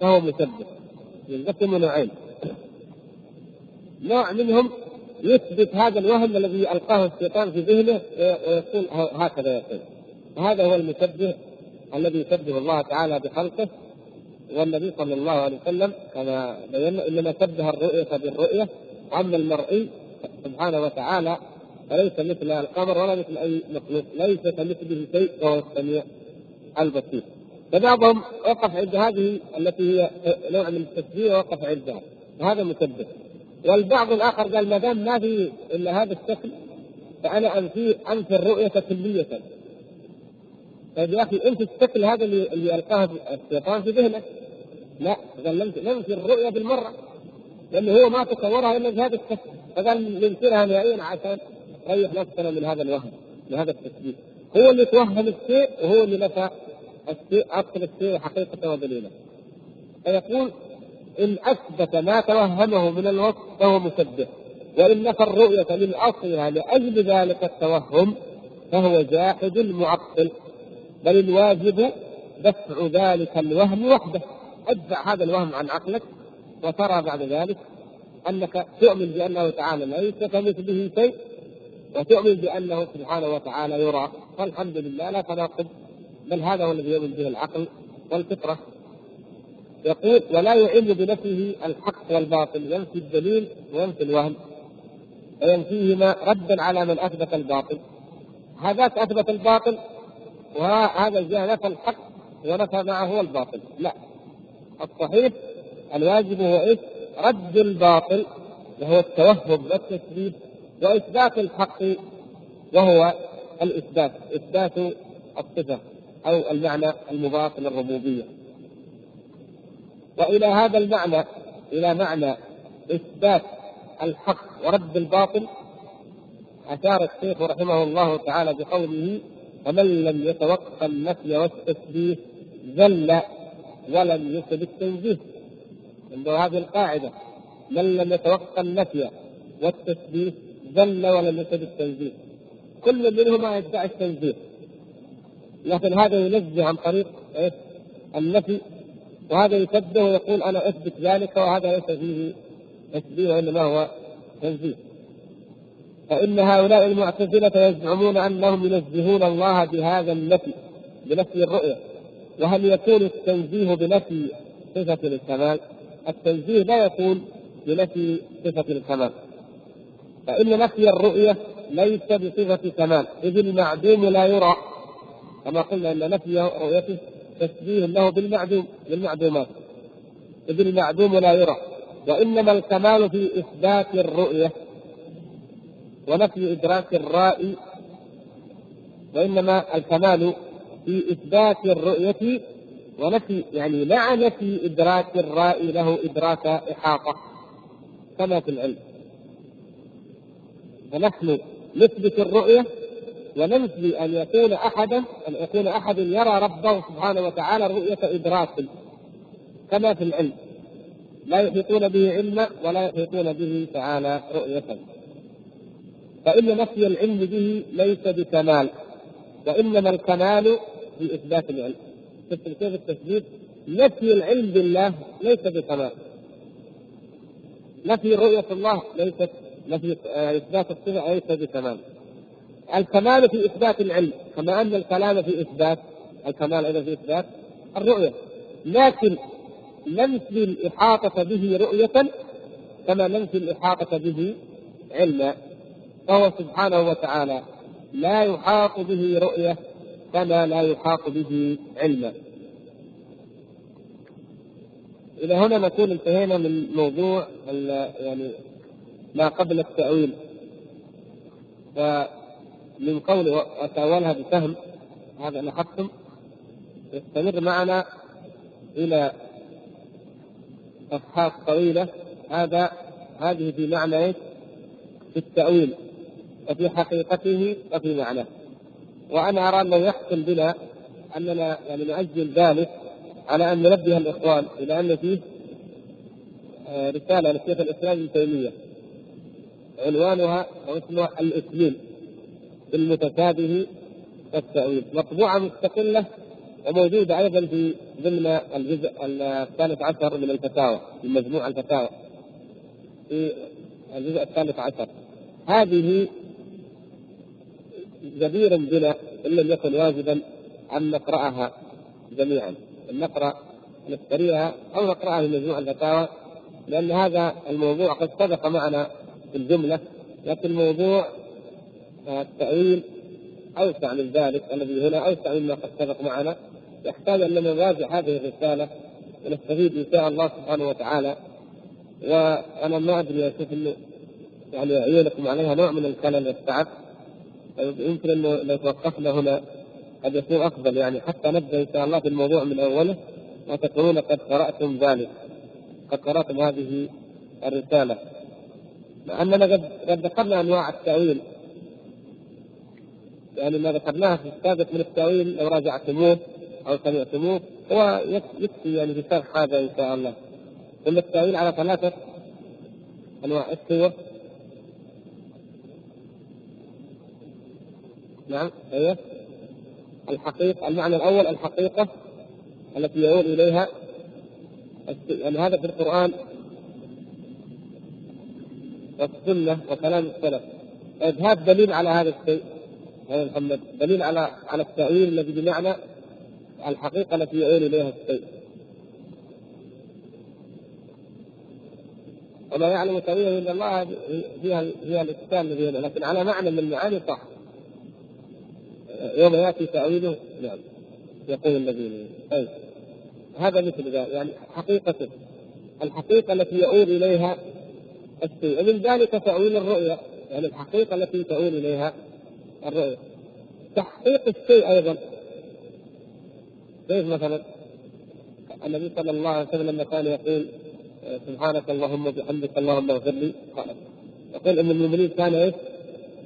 فهو مسبب ينقسم نوعين. نوع منهم يثبت هذا الوهم الذي ألقاه الشيطان في ذهنه ويقول هكذا يقول. وهذا هو المسبه الذي يشبه الله تعالى بخلقه والنبي صلى الله عليه وسلم كما بينا إنما شبه الرؤية بالرؤية واما المرئي سبحانه وتعالى فليس مثل القمر ولا مثل أي مخلوق ليس كمثله شيء وهو السميع البصير. فبعضهم وقف عند هذه التي هي نوع من التشبيه وقف عندها. وهذا مسبب والبعض الآخر قال ما دام ما في إلا هذا الشكل فأنا انفي أنفي الرؤية كلية. طيب يا أخي أنت الشكل هذا اللي, ألقاه الشيطان في ذهنك؟ لا قال ننفي الرؤيا بالمرة. لأنه هو ما تصورها إلا بهذا الشكل. فقال ننكرها نهائيا عشان نريح نفسنا من هذا الوهم من هذا التشبيه. هو اللي توهم الشيء وهو اللي نفى الشيء أصل الشيء حقيقه ودليله فيقول إن أثبت ما توهمه من الوصف فهو مسبح وان نفى الرؤية من أصلها لأجل ذلك التوهم فهو جاحد معطل. بل الواجب دفع ذلك الوهم وحده. أدفع هذا الوهم عن عقلك وترى بعد ذلك أنك تؤمن بأنه تعالى ليس كمثله شيء وتؤمن بأنه سبحانه وتعالى يرى فالحمد لله لا تناقض. بل هذا هو الذي يؤمن به العقل والفطرة. يقول ولا يعم بنفسه الحق والباطل ينفي الدليل وينفي الوهم وينفيهما ردا على من أثبت الباطل. هذاك أثبت الباطل وهذا الجهه نفى الحق ونفى معه الباطل. لا. الصحيح الواجب هو إيش؟ رد الباطل وهو التوهم والتثبيت وإثبات الحق وهو الإثبات إثبات الصفة أو المعنى المضاف للربوبية. وإلى هذا المعنى إلى معنى إثبات الحق ورد الباطل أشار الشيخ رحمه الله تعالى بقوله فمن لم يتوقع النفي والتشبيه ذل ولم يصب التنزيه عنده هذه القاعدة من لم يتوقع النفي والتشبيه ذل ولم يصب التنزيه كل منهما يدعي التنزيه لكن هذا ينزه عن طريق؟ النفي وهذا يشبه ويقول أنا أثبت ذلك وهذا ليس فيه تشبيه وإنما هو تنزيه. فإن هؤلاء المعتزلة يزعمون أنهم ينزهون الله بهذا النفي بنفي الرؤية. وهل يكون التنزيه بنفي صفة الكمال؟ التنزيه لا يكون بنفي صفة الكمال. فإن نفي الرؤية ليس بصفة كمال. إذ المعدوم لا يرى كما قلنا أن نفي رؤيته تشبيه له بالمعدوم بالمعدومات. إذ المعدوم لا يرى. وإنما الكمال في إثبات الرؤية ونفي إدراك الرائي وإنما الكمال في إثبات الرؤية ونفي يعني مع نفي إدراك الرائي له إدراك إحاطة. كما في العلم. فنحن نثبت الرؤية وننفي أن يكون أحدا أن يكون أحد يرى ربه سبحانه وتعالى رؤية إدراك كما في العلم. لا يحيطون به علما ولا يحيطون به تعالى رؤية. فإن نفي العلم به ليس بكمال وإنما الكمال في إثبات العلم. شفت كيف التثبيت؟ نفي العلم بالله ليس بكمال. نفي رؤية الله ليست نفي آه، إثبات الصفة ليس بكمال. الكمال في إثبات العلم كما أن الكلام في إثبات الكمال أيضا في إثبات الرؤية. لكن ننفي الإحاطة به رؤية كما ننفي الإحاطة به علما. فهو سبحانه وتعالى لا يحاط به رؤية كما لا يحاط به علما. إلى هنا نكون انتهينا من موضوع يعني ما قبل التأويل. فمن قول وتأولها بفهم هذا لاحظتم يستمر معنا إلى صفحات طويلة. هذا هذه في معنى؟ في التأويل وفي حقيقته وفي معناه. وأنا أرى أنه يحسن بنا أننا يعني نؤجل ذلك على أن ننبه الإخوان إلى أن فيه آه، رسالة لشيخ الإسلام ابن تيمية. عنوانها أو اسمها الإسليم. بالمتشابه والتاويل مطبوعة مستقلة وموجودة أيضا في ضمن الجزء الثالث عشر من الفتاوى في مجموع الفتاوى. في الجزء الثالث عشر. هذه جدير بنا إن لم يكن واجبا أن نقرأها جميعا. إن نقرأ نشتريها أو نقرأها في مجموع الفتاوى لأن هذا الموضوع قد سبق معنا في الجملة لكن موضوع التأويل أوسع من ذلك الذي هنا أوسع مما قد سبق معنا يحتاج أن نراجع هذه الرسالة ونستفيد إن شاء الله سبحانه وتعالى. وأنا ما أدري يا إنه يعني عيونكم عليها نوع من الكلل والتعب يمكن انه لو توقفنا هنا. قد يكون أفضل يعني حتى نبدأ إن شاء الله في الموضوع من أوله وتكونون قد قرأتم ذلك قد قرأتم هذه الرسالة. مع اننا قد ذكرنا أنواع التأويل. يعني ما ذكرناه في السابق من التأويل لو راجعتموه أو سمعتموه هو يكفي يعني في شرح هذا إن شاء الله. ثم التأويل على ثلاثة أنواع إيش نعم أيوه. الحقيقة المعنى الأول الحقيقة التي يقول إليها. يعني هذا في القرآن والسنة وكلام السلف. هذا دليل على هذا الشيء. يا محمد دليل على على التأويل الذي بمعنى الحقيقة التي يؤول إليها الشيء. وما يعلم تأويله إلا الله فيها فيها الإشكال الذي لكن على معنى من المعاني صح. يوم يأتي تأويله نعم يقول الذين طيب هذا مثل ذلك يعني حقيقة الحقيقة التي يؤول إليها الشيء. ومن ذلك تأويل الرؤيا يعني الحقيقة التي تؤول إليها الرؤيا تحقيق الشيء أيضا. كيف مثلا؟ النبي صلى الله عليه وسلم لما كان يقول سبحانك اللهم وبحمدك اللهم اغفر لي يقول إن المؤمنين كان إيش؟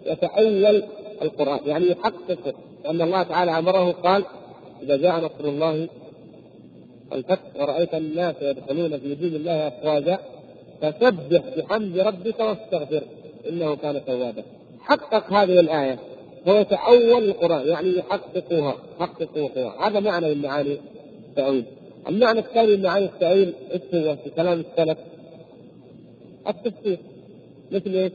يتأول القرآن يعني يحقق أن الله تعالى أمره قال إذا جاء نصر الله الفتح ورأيت الناس يدخلون في دين الله أفواجا فسبح بحمد ربك واستغفر إنه كان توابا. حقق هذه الآية. هو يتأول القرآن يعني يحققها حققوها هذا معنى من معاني التأويل المعنى الثاني من معاني التأويل هو في كلام السلف؟ التفسير. مثل إيش؟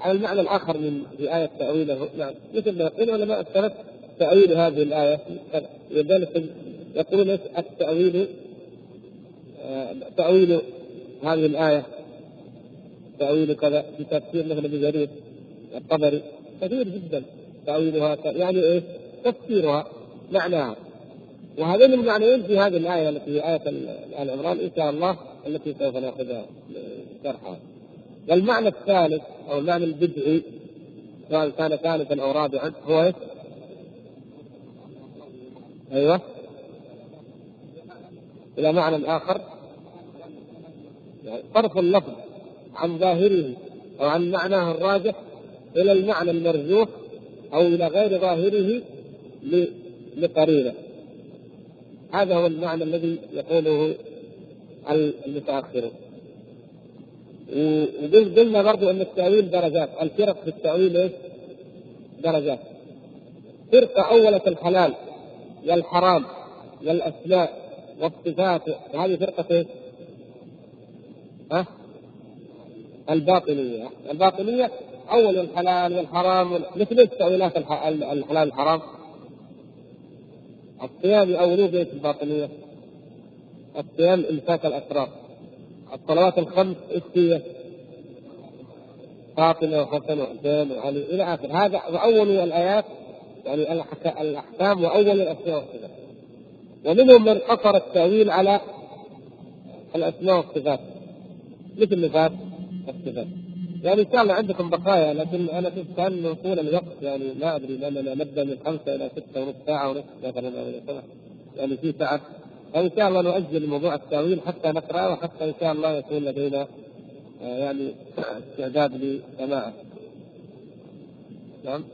على المعنى الآخر من في آية تأويله. نعم. مثل ما يقول علماء السلف تأويل هذه الآية. لذلك يقولون التأويل آه، تأويل هذه الآية تأويل كذا في تفسير مثل ابن جرير الطبري كثير جدا تأويلها يعني إيه؟ تفسيرها معناها وهذين المعنيين في هذه الآية التي هي آية آل عمران إن شاء الله التي سوف نأخذها شرحها. والمعنى الثالث أو المعنى البدعي سواء كان ثالثا أو رابعا هو إيش؟ أيوه إلى معنى آخر صرف اللفظ عن ظاهره أو عن معناه الراجح إلى المعنى المرجوح أو إلى غير ظاهره لقرينة. هذا هو المعنى الذي يقوله المتأخرون. وقلنا برضو أن التأويل درجات. الفرق في التأويل إيش؟ درجات. فرقة أولت الحلال والحرام والأسماء والصفات. وهذه فرقة إيش؟ الباطنية. الباطنية أول الحلال والحرام مثل إيش تأويلات الحلال والحرام؟ الصيام يأولوه بيت الباطنية؟ الصيام إمساك الأسرار. الصلوات الخمس هي؟ فاطمة وحسن وحسين وعلي إلى آخر. هذا وأول الآيات يعني الأحكام وأول الأسماء والصفات. ومنهم من قصر التأويل على الأسماء والصفات. مثل نفاق الصفات يعني إن شاء الله عندكم بقايا لكن أنا كنت كان طول الوقت يعني ما أدري لاننا نبدأ من خمسة إلى ستة ونص ساعة ونصف مثلا أو يعني في ساعه فإن شاء الله نؤجل موضوع التأويل حتى نقرا وحتى إن شاء الله يكون لدينا آه، يعني استعداد لسماعه. نعم.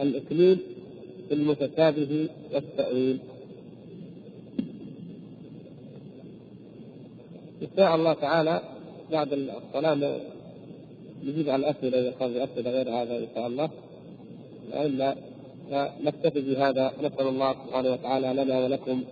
الإكليل في المتشابه والتأويل. إن شاء الله تعالى بعد الصلاة نجيب على الأسئلة إذا كان في أسئلة غير هذا إن شاء الله. وإلا نكتفي بهذا. نسأل الله سبحانه وتعالى لنا ولكم